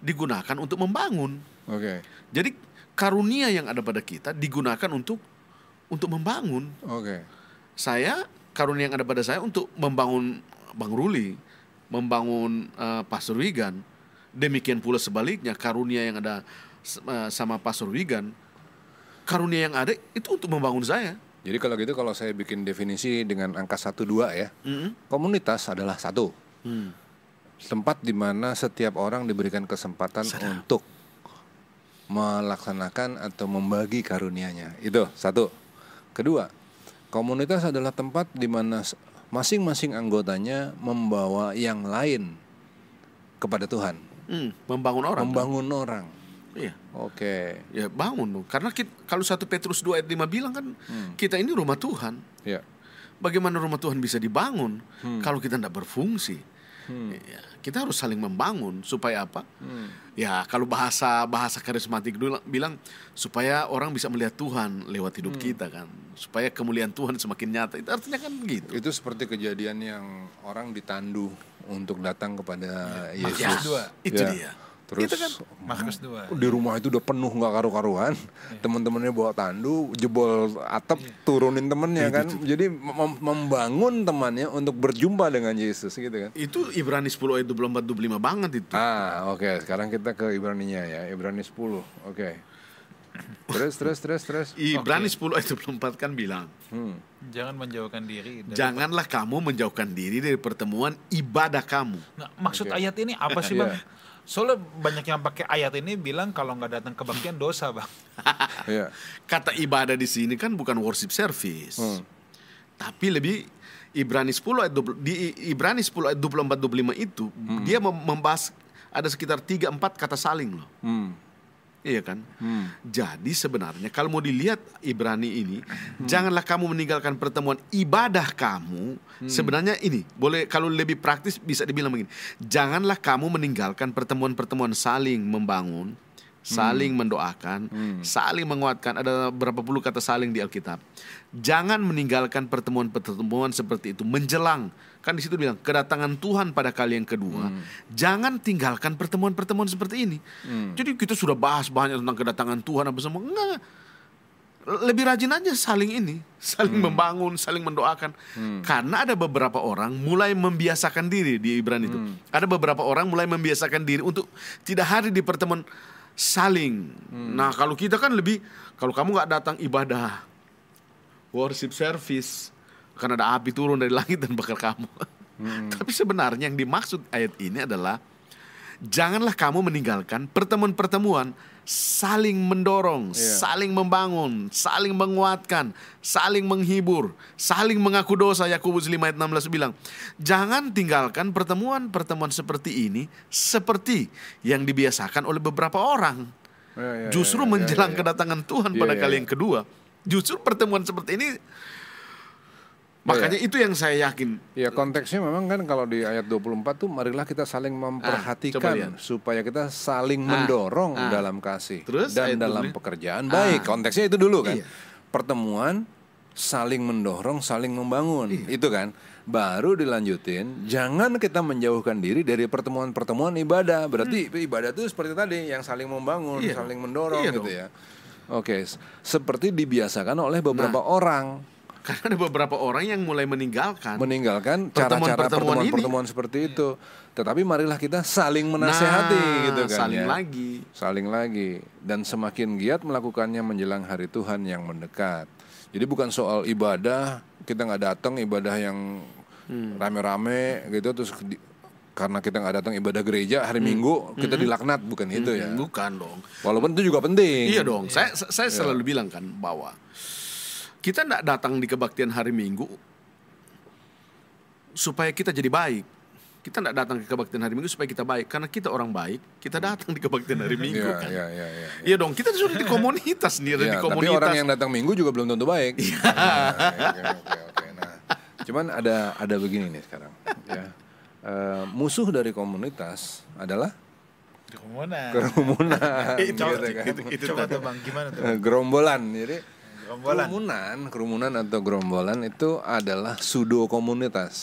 digunakan untuk membangun. Oke. Jadi karunia yang ada pada kita digunakan untuk untuk membangun. Oke. Saya karunia yang ada pada saya untuk membangun Bang Ruli, membangun eh, Pastor Wigan. Demikian pula sebaliknya karunia yang ada eh, sama Pastor Wigan, karunia yang ada itu untuk membangun saya. Jadi kalau gitu kalau saya bikin definisi dengan angka 1 2 ya. Mm-mm. Komunitas adalah satu. Hmm. Tempat di mana setiap orang diberikan kesempatan untuk melaksanakan atau membagi karunia-nya. Itu satu. Kedua, komunitas adalah tempat di mana masing-masing anggotanya membawa yang lain kepada Tuhan, Hmm, membangun orang. membangun orang. Iya. Oke. Ya bangun dong. Karena kita, kalau 1 Petrus 2 ayat 5 bilang kan kita ini rumah Tuhan. Ya. Bagaimana rumah Tuhan bisa dibangun kalau kita tidak berfungsi? Ya, kita harus saling membangun supaya apa? Ya kalau bahasa bahasa karismatik dulu bilang supaya orang bisa melihat Tuhan lewat hidup kita kan, supaya kemuliaan Tuhan semakin nyata. Itu artinya kan gitu. Itu seperti kejadian yang orang ditandu untuk datang kepada Ya, Yesus. dua. itu Ya. dia. Terus Itu kan Markus 2. di rumah itu udah penuh nggak karu-karuan. Teman-temannya bawa tandu, jebol atap, turunin temennya kan. Jadi mem- membangun temannya untuk berjumpa dengan Yesus gitu kan. itu Ibrani 10 ayat 24 25 banget itu. Ah, oke. Sekarang kita ke Ibrani-nya ya. Ibrani 10. Oke. Terus terus terus terus. Ibrani 10 ayat 24 kan bilang, Hmm. Jangan menjauhkan diri. dari- janganlah kamu menjauhkan diri dari pertemuan ibadah kamu. Nah, maksud Oke. ayat ini apa sih Iya. bang? Soalnya banyak yang pakai ayat ini bilang kalau nggak datang kebaktian dosa bang. Iya. Kata ibadah di sini kan bukan worship service. Hmm. Tapi lebih Ibrani 10 ayat 20, di Ibrani 10 ayat 24 25 itu dia mem- membahas ada sekitar 3 4 kata saling loh. Hmm. Iya kan? Hmm. Jadi sebenarnya kalau mau dilihat Ibrani ini, janganlah kamu meninggalkan pertemuan ibadah kamu. Sebenarnya ini boleh kalau lebih praktis bisa dibilang begini. Janganlah kamu meninggalkan pertemuan-pertemuan saling membangun, saling mendoakan, saling menguatkan. Ada berapa puluh kata saling di Alkitab. Jangan meninggalkan pertemuan-pertemuan seperti itu menjelang kan di situ bilang kedatangan Tuhan pada kali yang kedua. Jangan tinggalkan pertemuan-pertemuan seperti ini. Jadi kita sudah bahas banyak tentang kedatangan Tuhan apa semua. Enggak. Lebih rajin aja saling ini, saling membangun, saling mendoakan. Karena ada beberapa orang mulai membiasakan diri di Ibrani itu. Ada beberapa orang mulai membiasakan diri untuk tidak hadir di pertemuan saling. Nah, kalau kita kan lebih kalau kamu nggak datang ibadah worship service akan ada api turun dari langit dan bakar kamu. Tapi sebenarnya yang dimaksud ayat ini adalah janganlah kamu meninggalkan pertemuan-pertemuan saling mendorong, Iya. saling membangun, saling menguatkan, saling menghibur, saling mengaku dosa. Yakobus 5 ayat 16 bilang, jangan tinggalkan pertemuan-pertemuan seperti ini seperti yang dibiasakan oleh beberapa orang. Ya, ya, Justru ya, ya, menjelang ya, ya. kedatangan Tuhan Iya, pada iya, kali iya. yang kedua, justru pertemuan seperti ini makanya itu yang saya yakin Ya konteksnya memang kan kalau di ayat 24 tuh marilah kita saling coba memperhatikan lihat. supaya kita saling Ah, mendorong ah. dalam kasih Terus dan dalam 20. pekerjaan Ah. baik. Konteksnya itu dulu kan. Iya. Pertemuan saling mendorong, saling membangun. Iya. Itu kan. Baru dilanjutin, jangan kita menjauhkan diri dari pertemuan-pertemuan ibadah. Berarti ibadah itu seperti tadi yang saling membangun, Hmm. Iya saling mendorong Iya gitu dong. ya. Oke, seperti dibiasakan oleh beberapa orang karena ada beberapa orang yang mulai meninggalkan meninggalkan cara-cara Pertemuan-pertemuan seperti itu. Tetapi marilah kita saling menasehati Nah, gitu kan saling ya. lagi Saling lagi dan semakin giat melakukannya menjelang hari Tuhan yang mendekat. Jadi bukan soal ibadah, kita nggak datang ibadah yang Hmm. rame-rame gitu terus di- karena kita nggak datang ibadah gereja hari Minggu kita dilaknat bukan itu ya. Hmm. bukan dong Walaupun itu juga penting. iya dong saya saya selalu bilang kan bahwa kita tidak datang di kebaktian hari Minggu supaya kita jadi baik kita tidak datang ke kebaktian hari Minggu supaya kita baik, karena kita orang baik, kita datang di kebaktian hari Minggu Iya, kan. iya, iya, iya. Iya dong, kita sudah di komunitas nih, ada Ya, di tapi komunitas. orang yang datang minggu juga belum tentu baik. Iya. Nah, oke, oke, oke. Nah, cuman ada ada begini nih sekarang. Ya. Eh, musuh dari komunitas adalah Kerumunan. kerumunan. Itu- gitu itu- kan. itu- itu Coba tuh bang, gimana tuh? Gerombolan. Jadi Gerombolan. kerumunan, kerumunan atau gerombolan itu adalah pseudo komunitas,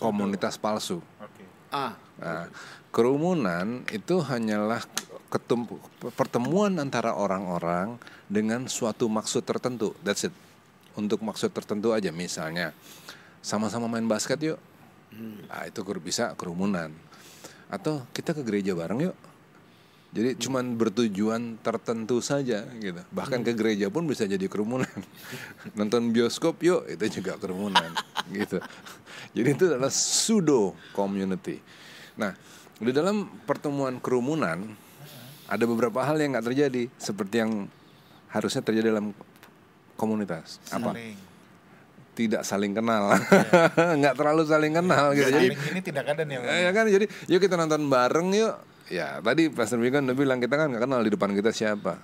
komunitas palsu. Oke. Ah, Nah, kerumunan itu hanyalah ketum- pertemuan antara orang-orang dengan suatu maksud tertentu. That's it. Untuk maksud tertentu aja misalnya sama-sama main basket yuk. Nah, itu bisa kerumunan. Atau kita ke gereja bareng yuk. Jadi cuman bertujuan tertentu saja gitu. Bahkan ke gereja pun bisa jadi kerumunan. Nonton bioskop yuk, itu juga kerumunan gitu. Jadi itu adalah pseudo community. Nah, di dalam pertemuan kerumunan ada beberapa hal yang nggak terjadi seperti yang harusnya terjadi dalam komunitas. Apa? Saling. Tidak saling kenal, nggak terlalu saling kenal gitu. Jadi Saling ini tidak ada nih. Ya kan jadi yuk kita nonton bareng yuk. Ya tadi Pastor Wigan udah bilang kita kan nggak kenal di depan kita siapa.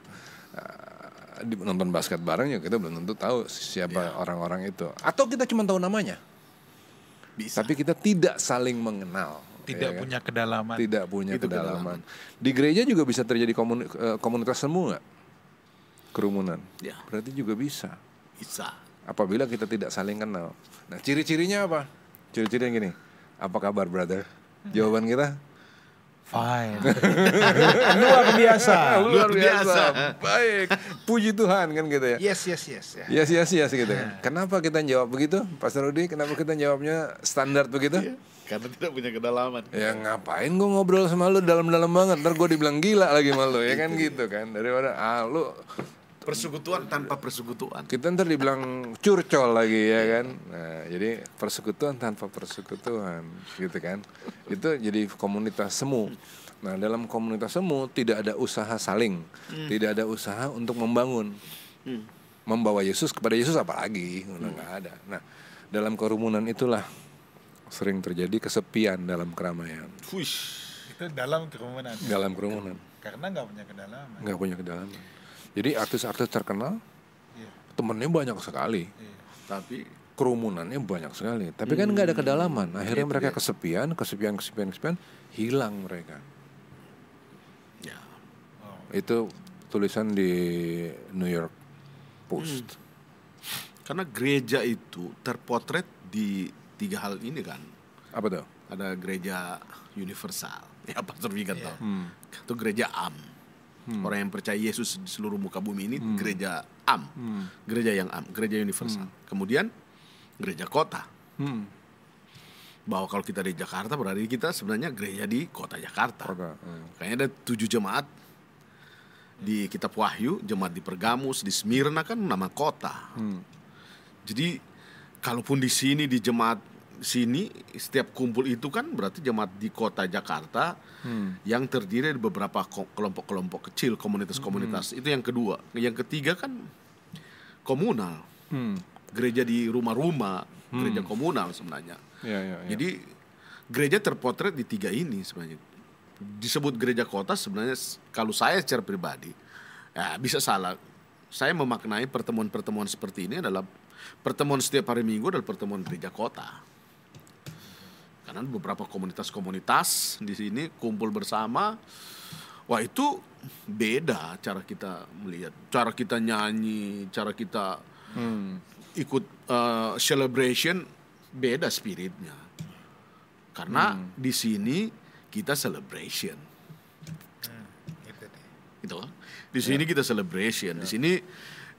Ah, di nonton basket bareng ya kita belum tentu tahu siapa orang-orang itu. Atau kita cuma tahu namanya. bisa. Tapi kita tidak saling mengenal. Tidak ya kan? punya kedalaman. Tidak punya Itu kedalaman. Di gereja juga bisa terjadi komuni- eh, komunitas semu nggak? Kerumunan. Ya. Berarti juga bisa. bisa. Apabila kita tidak saling kenal. Nah ciri-cirinya apa? Ciri-cirinya gini. Apa kabar brother? Jawaban kita Fine. Luar biasa. luar biasa. Baik. Puji Tuhan kan gitu ya. Yes, yes, yes. Ya. Yes, yes, yes gitu kan. Kenapa kita jawab begitu, Pastor Rudi? Kenapa kita jawabnya standar begitu? Karena tidak punya kedalaman. Ya ngapain gue ngobrol sama lu dalam-dalam banget Ntar gue dibilang gila lagi sama lu Ya kan gitu kan Daripada ah lu Persekutuan tanpa persekutuan. Kita ntar dibilang curcol lagi ya kan? Nah jadi persekutuan tanpa persekutuan Gitu kan? Itu jadi komunitas semu. Nah dalam komunitas semu tidak ada usaha saling. Tidak ada usaha untuk membangun. Hmm. Membawa Yesus kepada Yesus apalagi nggak ada. Nah dalam kerumunan itulah Sering terjadi kesepian dalam keramaian. Fuish. Itu dalam kerumunan. Dalam kerumunan. Karena nggak punya kedalaman. nggak punya kedalaman jadi artis-artis terkenal Iya. temennya banyak sekali Iya. Tapi kerumunannya banyak sekali tapi kan nggak ada kedalaman akhirnya mereka kesepian kesepian kesepian kesepian hilang mereka ya Oh. itu tulisan di New York Post karena gereja itu terpotret di tiga hal ini kan. apa tuh Ada gereja universal. Ya Pastor Wigan Iya. tahu. Itu gereja am. Orang yang percaya Yesus di seluruh muka bumi ini gereja am. Gereja yang am, gereja universal. Kemudian gereja kota. hmm. Bahwa kalau kita di Jakarta berarti kita sebenarnya gereja di kota Jakarta. Kota, hmm. Kayaknya ada tujuh jemaat di Kitab Wahyu, jemaat di Pergamus, di Smyrna kan nama kota. Hmm. Jadi kalaupun di sini di jemaat sini setiap kumpul itu kan berarti jemaat di kota Jakarta Hmm. yang terdiri dari beberapa kelompok-kelompok kecil, komunitas-komunitas. Itu yang kedua. Yang ketiga kan komunal. Hmm. Gereja di rumah-rumah, gereja komunal sebenarnya. Ya, ya, ya. Jadi gereja terpotret di tiga ini sebenarnya. Disebut gereja kota sebenarnya kalau saya secara pribadi ya bisa salah. Saya memaknai pertemuan-pertemuan seperti ini adalah pertemuan setiap hari Minggu adalah pertemuan gereja kota. Karena beberapa komunitas-komunitas di sini kumpul bersama. Wah itu beda cara kita melihat, cara kita nyanyi, cara kita Hmm. ikut uh, celebration beda spiritnya. Karena di sini kita celebration. Gitu deh. Gitu. Di sini kita celebration, di sini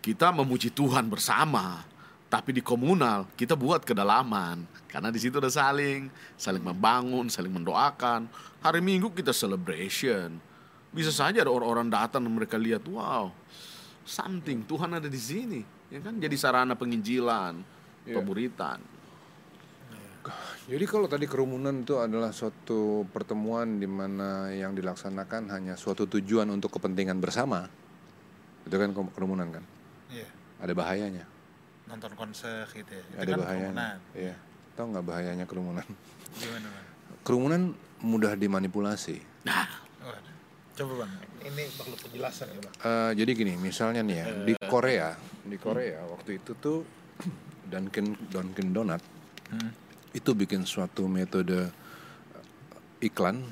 kita memuji Tuhan bersama. Tapi di komunal kita buat kedalaman karena di situ ada saling saling membangun, saling mendoakan. Hari Minggu kita celebration. Bisa saja ada orang-orang datang dan mereka lihat, wow, something Tuhan ada di sini, ya kan? Jadi sarana penginjilan, Iya. pemberitaan. Jadi kalau tadi kerumunan itu adalah suatu pertemuan di mana yang dilaksanakan hanya suatu tujuan untuk kepentingan bersama, itu kan ke- kerumunan kan? Iya. Ada bahayanya. Nonton konser gitu ya. Itu ada kan bahayanya. kerumunan. Iya. Tahu nggak bahayanya kerumunan? Gimana, Bang? kerumunan mudah dimanipulasi. Nah. Coba bang, ini perlu penjelasan ya bang. Eh, jadi gini, misalnya nih ya di Korea, di Korea waktu itu tuh Dunkin Dunkin Donat itu bikin suatu metode eh, iklan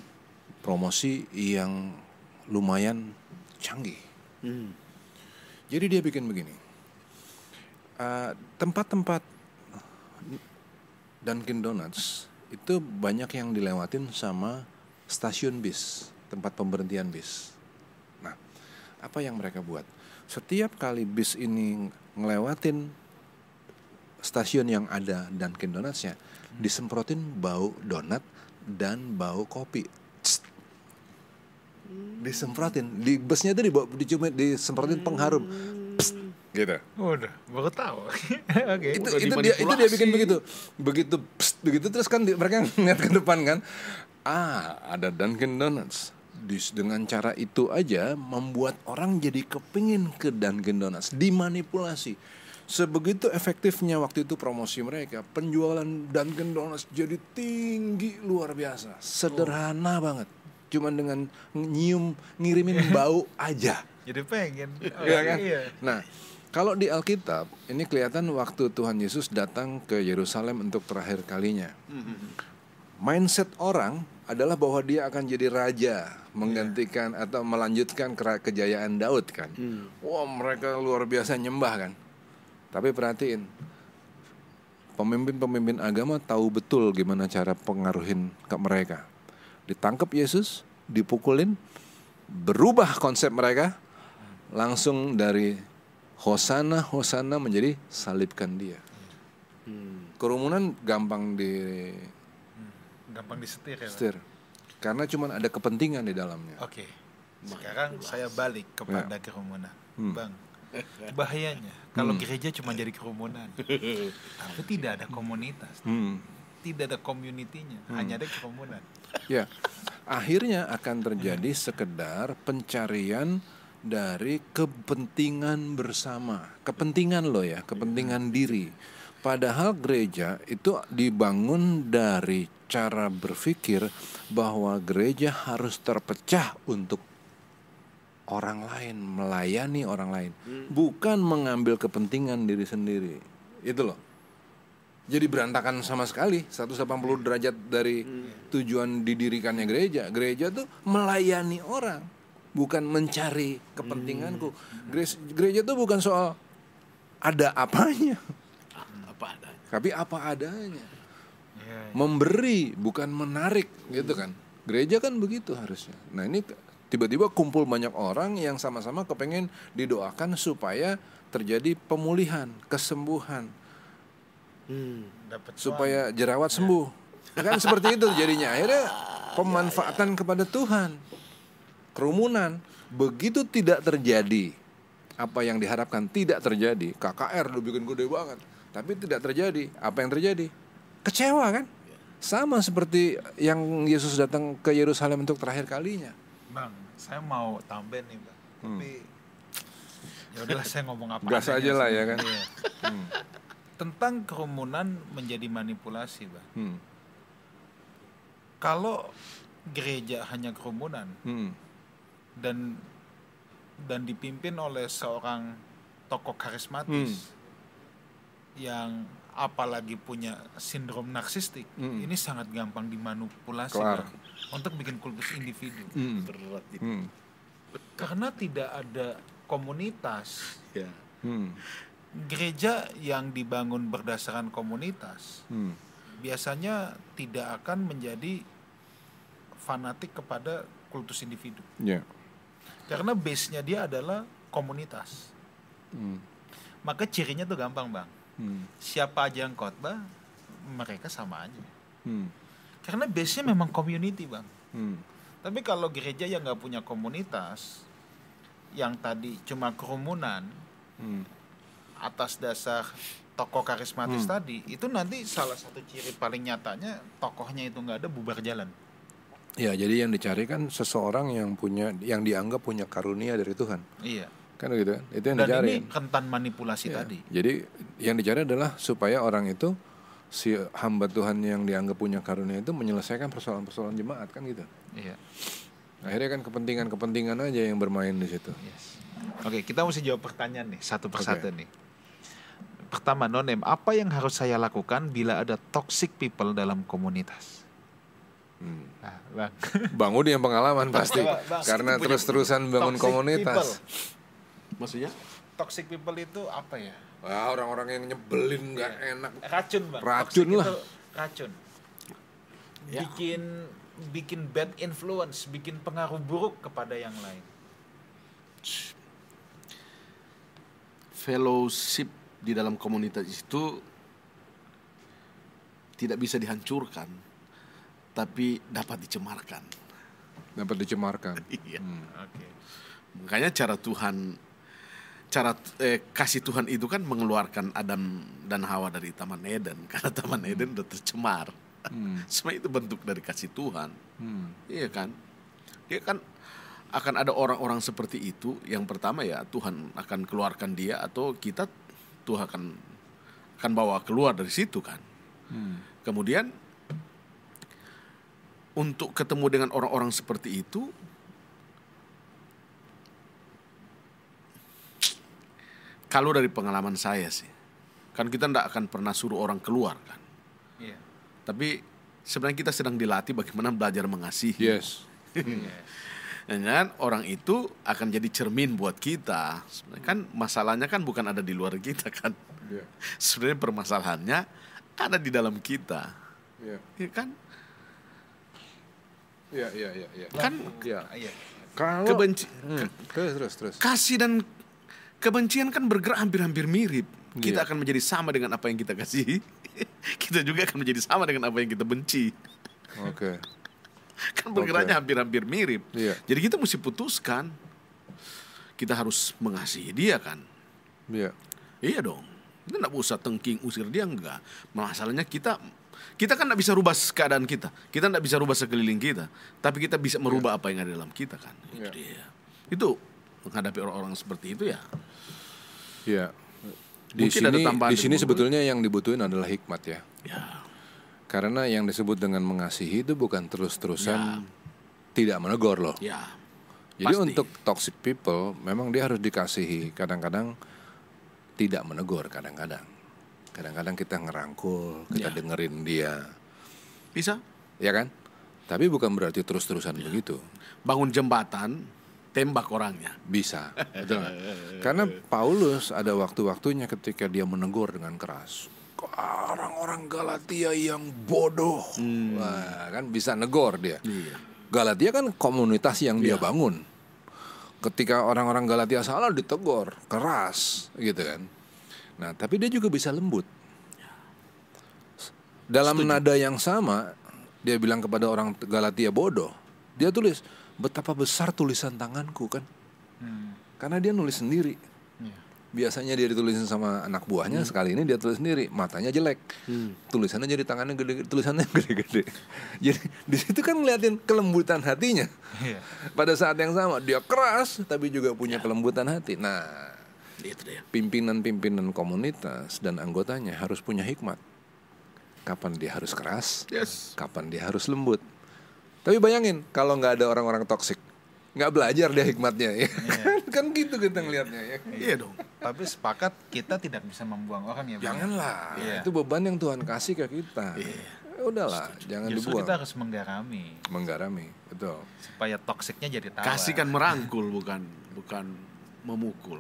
promosi yang lumayan canggih. hmm. Jadi dia bikin begini, Eh, tempat-tempat Dunkin Donuts itu banyak yang dilewatin sama stasiun bis, tempat pemberhentian bis. Nah, apa yang mereka buat? Setiap kali bis ini ngelewatin stasiun yang ada Dunkin Donutsnya, disemprotin bau donat dan bau kopi. Tst. Disemprotin di busnya itu dibawa dicumit disemprotin pengharum. Pst. Gitu Udah, baru tahu. Oke. itu itu dia itu dia bikin begitu begitu pst, begitu terus kan di- mereka ngeliat ke depan kan ah ada Dunkin Donuts Dis- dengan cara itu aja membuat orang jadi kepingin ke Dunkin Donuts dimanipulasi sebegitu efektifnya waktu itu promosi mereka penjualan Dunkin Donuts jadi tinggi luar biasa sederhana banget cuman dengan nyium ngirimin bau aja Jadi pengen. Oh, Iya kan? Iya. Nah, kalau di Alkitab ini kelihatan waktu Tuhan Yesus datang ke Yerusalem untuk terakhir kalinya. Mindset orang adalah bahwa dia akan jadi raja, menggantikan atau melanjutkan kejayaan Daud kan. Wah, mereka luar biasa nyembah kan. Tapi perhatiin, pemimpin-pemimpin agama tahu betul gimana cara pengaruhin ke mereka. Ditangkap Yesus, dipukulin, berubah konsep mereka, langsung dari Hosana Hosana menjadi salibkan dia. Kerumunan gampang di Gampang disetir ya. Setir karena cuma ada kepentingan di dalamnya. Oke. Sekarang saya balik kepada kerumunan. Hmm. Bang, bahayanya kalau gereja cuma jadi kerumunan. Tapi tidak ada komunitas. Hmm. Tidak ada community-nya, hanya ada kerumunan. Ya, akhirnya akan terjadi sekedar pencarian dari kepentingan bersama, kepentingan lo ya, kepentingan diri. Padahal gereja itu dibangun dari cara berpikir bahwa gereja harus terpecah untuk orang lain, melayani orang lain, bukan mengambil kepentingan diri sendiri. Itu loh. Jadi berantakan sama sekali 180 derajat dari tujuan didirikannya gereja. Gereja tuh melayani orang, bukan mencari kepentinganku. Gereja, gereja tuh bukan soal ada apanya, Ah, apa adanya. tapi apa adanya. Iya, iya. Memberi bukan menarik gitu kan. Gereja kan begitu harusnya. Nah, ini tiba-tiba kumpul banyak orang yang sama-sama kepengen didoakan supaya terjadi pemulihan, kesembuhan, Hmm. Dapat supaya jerawat sembuh. Kan seperti itu jadinya. Akhirnya pemanfaatan kepada Tuhan. Kerumunan begitu tidak terjadi apa yang diharapkan tidak terjadi. KKR udah bikin gede banget, tapi tidak terjadi. Apa yang terjadi? Kecewa kan? Sama seperti yang Yesus datang ke Yerusalem untuk terakhir kalinya. Bang, saya mau tambahin nih, Bang. Tapi ya udahlah saya ngomong apa Hmm. Gas aja lah ya kan? Iya. Tentang kerumunan menjadi manipulasi, Bang. Hmm. Kalau gereja hanya kerumunan Hmm. Dan dan dipimpin oleh seorang tokoh karismatis yang apalagi punya sindrom narsistik, Mm. ini sangat gampang dimanipulasi. Bang, untuk bikin kultus individu. Hmm. Berat itu. Hmm. Karena tidak ada komunitas. Ya. Hmm. Gereja yang dibangun berdasarkan komunitas Hmm. biasanya tidak akan menjadi fanatik kepada kultus individu. Ya. Karena base-nya dia adalah komunitas. Hmm. Maka cirinya tuh gampang, Bang. Hmm. Siapa aja yang khotbah, mereka sama aja. Hmm. Karena base-nya memang community, Bang. Hmm. Tapi kalau gereja yang nggak punya komunitas, yang tadi cuma kerumunan Hmm. atas dasar tokoh karismatis tadi, itu nanti salah satu ciri paling nyatanya tokohnya itu nggak ada bubar jalan. Ya, jadi yang dicari kan seseorang yang punya yang dianggap punya karunia dari Tuhan. Iya. Kan gitu kan? Itu yang Dan dicari. ini rentan manipulasi Ya, tadi. Jadi yang dicari adalah supaya orang itu si hamba Tuhan yang dianggap punya karunia itu menyelesaikan persoalan-persoalan jemaat kan gitu. Iya. Akhirnya kan kepentingan-kepentingan aja yang bermain di situ. Yes. Oke, kita mesti jawab pertanyaan nih satu persatu Oke. nih. Pertama, Nonem, apa yang harus saya lakukan bila ada toxic people dalam komunitas? Hmm. Nah, bang. Bang Udi yang pengalaman pasti Bang, Bang, karena terus-terusan bangun toxic komunitas. Maksudnya? Toxic people itu apa ya? Wah, orang-orang yang nyebelin nggak enak. Racun, bang. Racun Toxic lah. itu Racun. Ya. Bikin bikin bad influence, bikin pengaruh buruk kepada yang lain. Fellowship di dalam komunitas itu tidak bisa dihancurkan, tapi dapat dicemarkan. Dapat dicemarkan. Iya. Oke. Makanya cara Tuhan cara eh, kasih Tuhan itu kan mengeluarkan Adam dan Hawa dari Taman Eden karena Taman Eden udah tercemar. Semua itu bentuk dari kasih Tuhan. Hmm. Iya kan? Dia kan akan ada orang-orang seperti itu. Yang pertama ya Tuhan akan keluarkan dia atau kita Tuhan akan akan bawa keluar dari situ kan. Kemudian untuk ketemu dengan orang-orang seperti itu kalau dari pengalaman saya sih kan kita tidak akan pernah suruh orang keluar kan Iya. tapi sebenarnya kita sedang dilatih bagaimana belajar mengasihi Yes. dengan orang itu akan jadi cermin buat kita sebenarnya kan masalahnya kan bukan ada di luar kita kan Iya. sebenarnya permasalahannya ada di dalam kita Iya. ya kan Iya, iya, iya, iya. kan Iya. Iya. Kalau kebenci Hmm, terus terus terus. kasih dan kebencian kan bergerak hampir-hampir mirip. Kita Iya. akan menjadi sama dengan apa yang kita kasih. kita juga akan menjadi sama dengan apa yang kita benci. Oke. Kan bergeraknya hampir-hampir mirip. Iya. Jadi kita mesti putuskan. Kita harus mengasihi dia kan. Iya. Iya dong. Kita nggak usah tengking usir dia enggak. Masalahnya kita kita kan nggak bisa rubah keadaan kita. Kita nggak bisa rubah sekeliling kita. Tapi kita bisa merubah apa yang ada dalam kita kan. Itu Iya. dia. Itu menghadapi orang-orang seperti itu ya. Iya. Di Mungkin ada sini di sini sebetulnya yang dibutuhin adalah hikmat ya. Ya. Karena yang disebut dengan mengasihi itu bukan terus-terusan Ya. tidak menegur loh. Ya. Jadi pasti. untuk toxic people memang dia harus dikasihi. Kadang-kadang tidak menegur kadang-kadang. Kadang-kadang kita ngerangkul, kita Ya. dengerin dia. bisa Ya kan? Tapi bukan berarti terus-terusan Ya. begitu. bangun jembatan, tembak orangnya. Bisa, betul? Karena Paulus ada waktu-waktunya ketika dia menegur dengan keras. Orang-orang Galatia yang bodoh, Wah, kan bisa negor dia. Iya. Galatia kan komunitas yang dia Iya. bangun. Ketika orang-orang Galatia salah ditegur keras, gitu kan. Nah, tapi dia juga bisa lembut. Dalam nada yang sama, dia bilang kepada orang Galatia bodoh. Dia tulis betapa besar tulisan tanganku kan. Hmm. Karena dia nulis sendiri. Iya. Biasanya dia ditulisin sama anak buahnya, sekali ini dia tulis sendiri, matanya jelek. Tulisannya jadi tangannya gede, tulisannya gede-gede. Jadi di situ kan ngeliatin kelembutan hatinya. Iya. Pada saat yang sama dia keras tapi juga punya kelembutan hati. Nah, Pimpinan-pimpinan komunitas dan anggotanya harus punya hikmat. Kapan dia harus keras, Yes. kapan dia harus lembut. Tapi bayangin kalau nggak ada orang-orang toksik, nggak belajar dia hikmatnya ya. kan gitu kita ngelihatnya ya. Iya dong. Tapi sepakat kita tidak bisa membuang orang ya. Bang? Janganlah, Iya. itu beban yang Tuhan kasih ke kita. Ya udahlah, jangan Justru dibuang. kita harus menggarami Menggarami, betul. supaya toksiknya jadi tawa. Kasih kan merangkul bukan bukan memukul.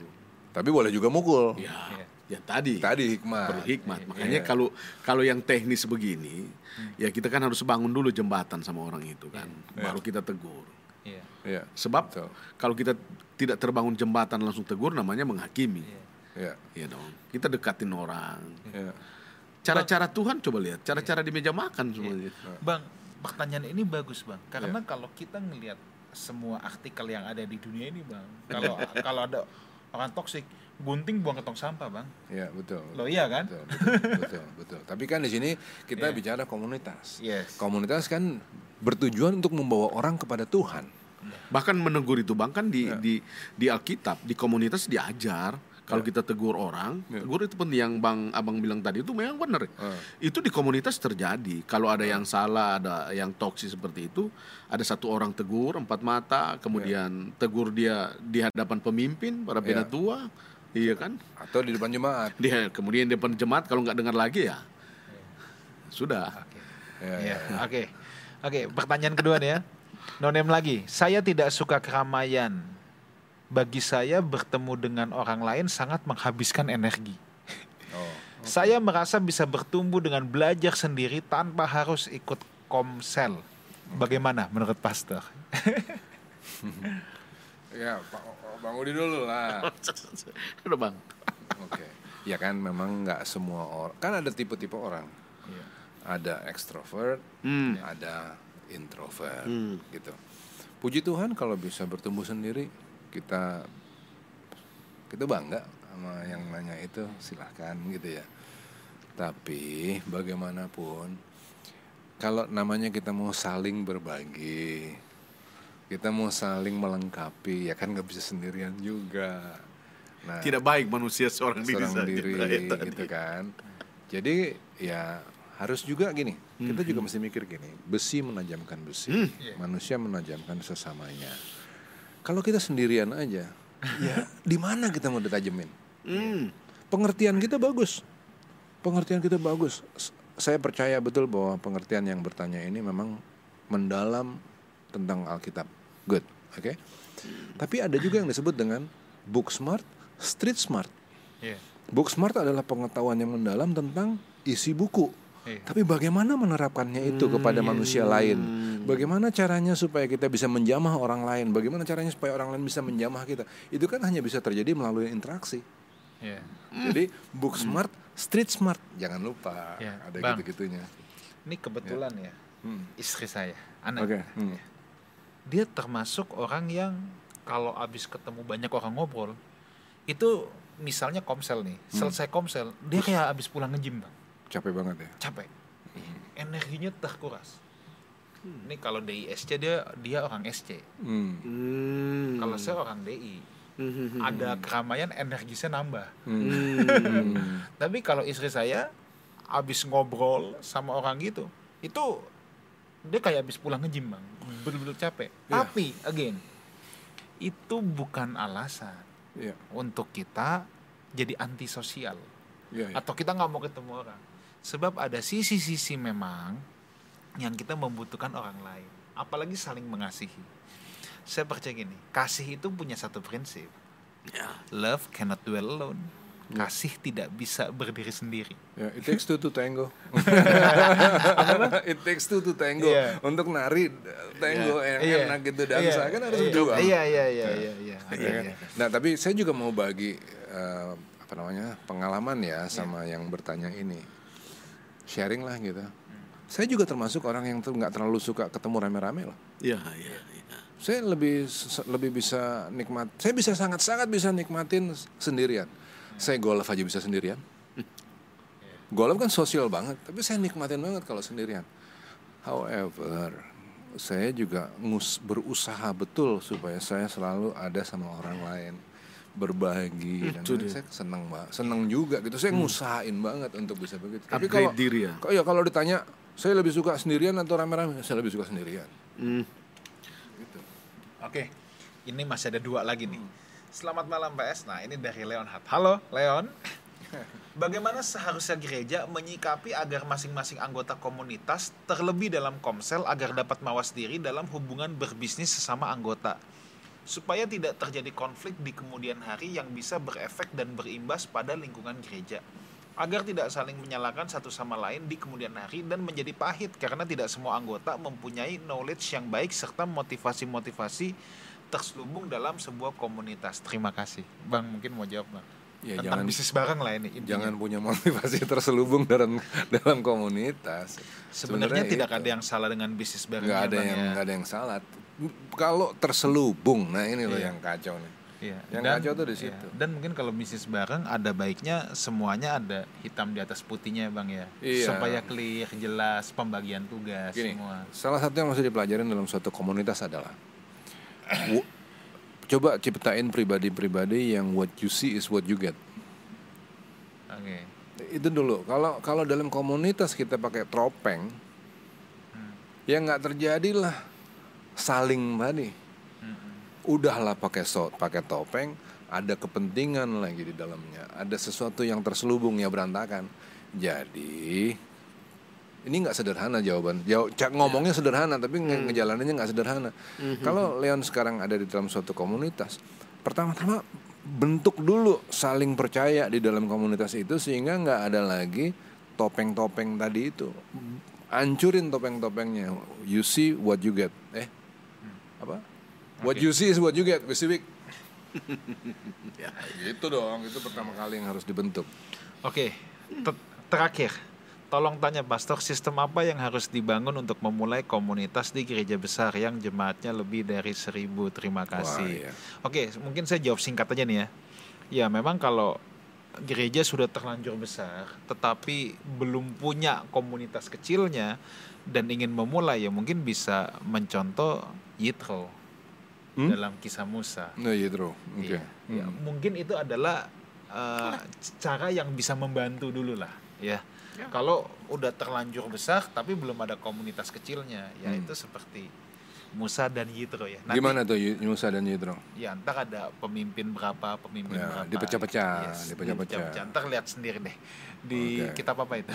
Tapi boleh juga mukul. Ya. Iya. Ya tadi. Tadi hikmat. Perlu hikmat. Makanya Iya. kalau kalau yang teknis begini, ya kita kan harus bangun dulu jembatan sama orang itu kan. Baru kita tegur. Iya. Iya. Sebab Betul. kalau kita tidak terbangun jembatan langsung tegur namanya menghakimi. Iya. Iya. Iya dong. Kita dekatin orang. Iya. Cara-cara Tuhan coba lihat, cara-cara di meja makan semuanya. Bang, pertanyaan ini bagus bang. Karena kalau kita ngelihat semua artikel yang ada di dunia ini bang, kalau kalau ada orang toksik, gunting buang ke tong sampah bang. Iya, betul. Lo iya kan? Betul, betul, betul, betul. Tapi kan di sini kita Iya. bicara komunitas. Yes. Komunitas kan bertujuan untuk membawa orang kepada Tuhan. Bahkan menegur itu bang kan di di di Alkitab, di komunitas diajar Kalau kita tegur orang, tegur itu penting yang Bang Abang bilang tadi itu memang benar. Ah. Itu di komunitas terjadi. Kalau ada yang salah, ada yang toksik seperti itu, ada satu orang tegur empat mata, kemudian tegur dia di hadapan pemimpin, para penatua, iya kan? Atau di depan jemaat. Dia kemudian di depan jemaat kalau nggak dengar lagi ya sudah. Ya, Iya, Oke. Oke, pertanyaan kedua nih ya. Nonem lagi. Saya tidak suka keramaian. Bagi saya bertemu dengan orang lain sangat menghabiskan energi. Oh. Saya merasa bisa bertumbuh dengan belajar sendiri tanpa harus ikut komsel. Bagaimana menurut pastor? Ya, Bang Udi dulu lah. Udah bang. Oke. Ya kan memang nggak semua orang. Kan ada tipe-tipe orang. Iya. Ada extrovert, Hmm. ada introvert, Hmm. gitu. Puji Tuhan kalau bisa bertumbuh sendiri, kita kita bangga sama yang nanya itu silahkan gitu ya. Tapi bagaimanapun, kalau namanya kita mau saling berbagi, kita mau saling melengkapi, ya kan nggak bisa sendirian juga. Nah, Tidak baik manusia seorang diri seorang saja. diri tadi. gitu kan. Jadi ya harus juga gini. Kita juga mesti mikir gini, besi menajamkan besi, manusia menajamkan sesamanya. Kalau kita sendirian aja, ya di mana kita mau ditajemin? Hmm. Pengertian kita bagus. Pengertian kita bagus. Saya percaya betul bahwa pengertian yang bertanya ini memang mendalam tentang Alkitab. Good, oke? Tapi ada juga yang disebut dengan book smart, street smart. Iya. Book smart adalah pengetahuan yang mendalam tentang isi buku. Iya. Tapi bagaimana menerapkannya itu kepada manusia lain? Bagaimana caranya supaya kita bisa menjamah orang lain? Bagaimana caranya supaya orang lain bisa menjamah kita? Itu kan hanya bisa terjadi melalui interaksi. Iya. Jadi book smart, street smart, jangan lupa Ya, ada Bang. gitu-gitunya. Ini kebetulan ya. Hmm. Istri saya, anak. Oke. hmm. Dia termasuk orang yang kalau abis ketemu banyak orang ngobrol, itu misalnya komsel nih, selesai komsel, dia kayak abis pulang nge-gym bang, Capek banget ya. capek, energinya terkuras. Ini kalau DISC dia dia orang SC, Hmm. Hmm. kalau saya orang DI, Hmm. ada keramaian energi saya nambah. Hmm. Tapi kalau istri saya abis ngobrol sama orang gitu, itu dia kayak abis pulang nge-gym bang, bener-bener capek. Iya. Tapi again, itu bukan alasan Iya. untuk kita jadi antisosial Iya, iya. atau kita nggak mau ketemu orang. Sebab ada sisi-sisi memang yang kita membutuhkan orang lain, apalagi saling mengasihi. Saya percaya gini, kasih itu punya satu prinsip. Ya. Love cannot dwell alone. Kasih tidak bisa berdiri sendiri. Ya, it takes two to tango. it takes two to tango. Iya. Untuk nari tango yang Iya. enak gitu dansa Iya. kan harus Iya. berdua. Iya, iya, iya, iya, iya. Iya kan? Nah, tapi saya juga mau bagi eh, apa namanya pengalaman ya sama yang bertanya ini, sharing lah gitu. Saya juga termasuk orang yang tuh nggak terlalu suka ketemu rame-rame loh. Iya, iya, iya. Saya lebih lebih bisa nikmat. Saya bisa sangat-sangat bisa nikmatin sendirian. Saya golf aja bisa sendirian. Golf kan sosial banget, tapi saya nikmatin banget kalau sendirian. However, saya juga ngus berusaha betul supaya saya selalu ada sama orang lain berbagi dan Itu dia. saya senang banget senang juga gitu saya ngusahain banget untuk bisa begitu tapi kalau diri ya. kok ya kalau ditanya saya lebih suka sendirian atau rame-rame saya lebih suka sendirian Hmm. Oke, ini masih ada dua lagi nih. Selamat malam PS. Nah ini dari Leon Hat. Halo Leon. Bagaimana seharusnya gereja menyikapi agar masing-masing anggota komunitas terlebih dalam komsel agar dapat mawas diri dalam hubungan berbisnis sesama anggota supaya tidak terjadi konflik di kemudian hari yang bisa berefek dan berimbas pada lingkungan gereja agar tidak saling menyalahkan satu sama lain di kemudian hari dan menjadi pahit karena tidak semua anggota mempunyai knowledge yang baik serta motivasi-motivasi terselubung dalam sebuah komunitas. Terima kasih. Bang mungkin mau jawab, Bang. Ya, Tentang jangan- bisnis bareng lah ini. intinya. jangan punya motivasi terselubung dalam dalam komunitas. Sebenarnya tidak itu. ada yang salah dengan bisnis bareng. nggak ada yang ya. nggak ada yang salah. Kalau terselubung, nah ini loh Iya. yang kacau nih. Iya. Yang kacau tuh di iya. situ. Dan mungkin kalau bisnis bareng ada baiknya semuanya ada hitam di atas putihnya bang ya. Iya. Supaya clear, jelas pembagian tugas Gini, semua. salah satu yang mesti dipelajarin dalam suatu komunitas adalah coba ciptain pribadi-pribadi yang what you see is what you get. Oke. Itu dulu. Kalau kalau dalam komunitas kita pakai tropeng, ya nggak terjadilah saling tadi. Udahlah pakai so, pakai topeng, ada kepentingan lagi di dalamnya, ada sesuatu yang terselubung ya berantakan. Jadi ini nggak sederhana jawaban. Jawab, cak ngomongnya sederhana, tapi nge- ngejalaninnya nggak sederhana. Kalau Leon sekarang ada di dalam suatu komunitas, pertama-tama bentuk dulu saling percaya di dalam komunitas itu sehingga nggak ada lagi topeng-topeng tadi itu. Ancurin topeng-topengnya. You see what you get. Eh, apa? What you see is what you get, Pacific. Ya. Gitu dong, itu pertama kali yang harus dibentuk. Oke, te- terakhir, tolong tanya pastor, sistem apa yang harus dibangun untuk memulai komunitas di gereja besar yang jemaatnya lebih dari seribu? Terima kasih. iya. Oke, mungkin saya jawab singkat aja nih ya. Ya, memang kalau gereja sudah terlanjur besar, tetapi belum punya komunitas kecilnya dan ingin memulai, ya mungkin bisa mencontoh Yitro Hmm? dalam kisah Musa. Nah, Yitro. Oke. Iya, ya, mungkin itu adalah uh, cara yang bisa membantu dulu lah, ya. Kalau udah terlanjur besar tapi belum ada komunitas kecilnya, ya itu seperti Musa dan Yitro ya. Nanti, Gimana tuh Musa dan Yitro? Ya, ntar ada pemimpin berapa, pemimpin Ya, berapa. dipecah-pecah, dipecah-pecah. Ntar lihat sendiri deh di Oke. kitab apa itu.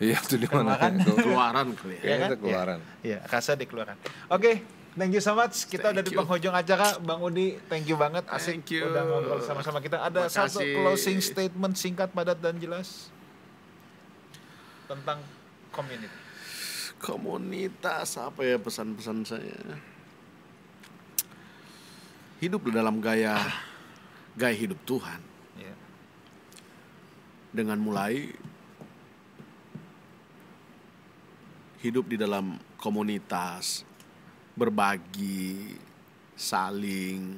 Iya, itu di mana? Keluaran. Itu- Keluaran kali ya. Kayaknya kan? itu keluaran. Iya, rasa dikeluaran. Oke, thank you so much. Kita udah di Thank you. penghujung acara, Bang Udi. Thank you banget. Asik Thank you. udah ngobrol sama-sama kita. Ada satu Makasih. closing statement singkat, padat dan jelas tentang community. Komunitas apa ya pesan-pesan saya? Hidup di dalam gaya gaya hidup Tuhan Ya. dengan mulai hidup di dalam komunitas, berbagi, saling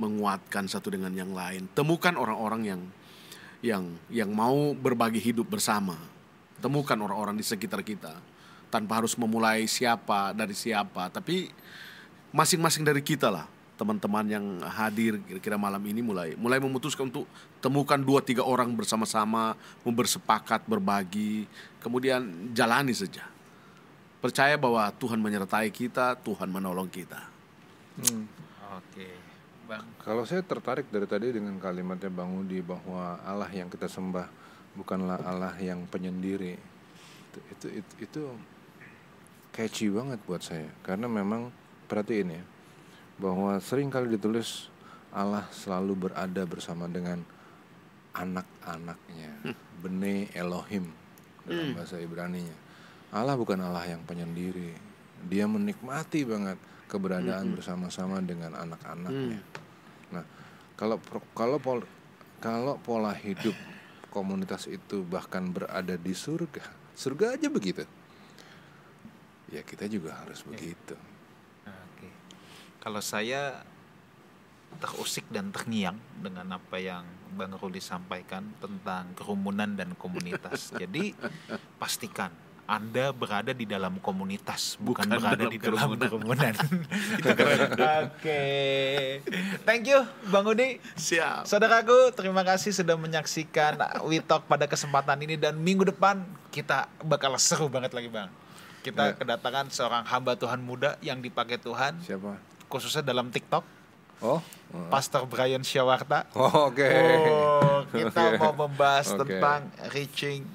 menguatkan satu dengan yang lain. Temukan orang-orang yang yang yang mau berbagi hidup bersama. Temukan orang-orang di sekitar kita tanpa harus memulai siapa dari siapa, tapi masing-masing dari kita lah teman-teman yang hadir kira-kira malam ini mulai mulai memutuskan untuk temukan dua tiga orang bersama-sama bersepakat berbagi kemudian jalani saja percaya bahwa Tuhan menyertai kita Tuhan menolong kita Oke, Bang. Kalau saya tertarik dari tadi dengan kalimatnya Bang Udi bahwa Allah yang kita sembah bukanlah Allah yang penyendiri. Itu itu itu, itu catchy banget buat saya karena memang perhatiin ya bahwa sering kali ditulis Allah selalu berada bersama dengan anak-anaknya. Bene Elohim dalam bahasa Ibrani-nya. Allah bukan Allah yang penyendiri. Dia menikmati banget keberadaan bersama-sama dengan anak-anaknya. Nah, kalau kalau pol- kalau pola hidup komunitas itu bahkan berada di surga, surga aja begitu. Ya kita juga harus begitu. Oke. Kalau saya terusik dan terngiang dengan apa yang Bang Ruli sampaikan tentang kerumunan dan komunitas. Jadi pastikan anda berada di dalam komunitas, bukan, Bukan berada dalam di dalam kerumunan. kerumunan. Itu keren. Oke. Thank you Bang Udi. siap Saudaraku, terima kasih sudah menyaksikan We Talk pada kesempatan ini dan minggu depan kita bakal seru banget lagi Bang. Kita Ya. kedatangan seorang hamba Tuhan muda yang dipakai Tuhan Siapa? khususnya dalam TikTok, Oh, Pastor Brian Syawarta. oh, oke. Oh, kita Oke. mau membahas Oke. tentang reaching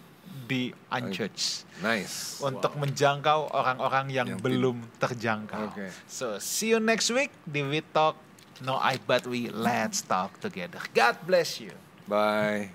the unchurched Nice. untuk menjangkau orang-orang yang, Yang belum terjangkau. Oke. So, see you next week di We Talk No I But We Let's Talk Together. God bless you. Bye.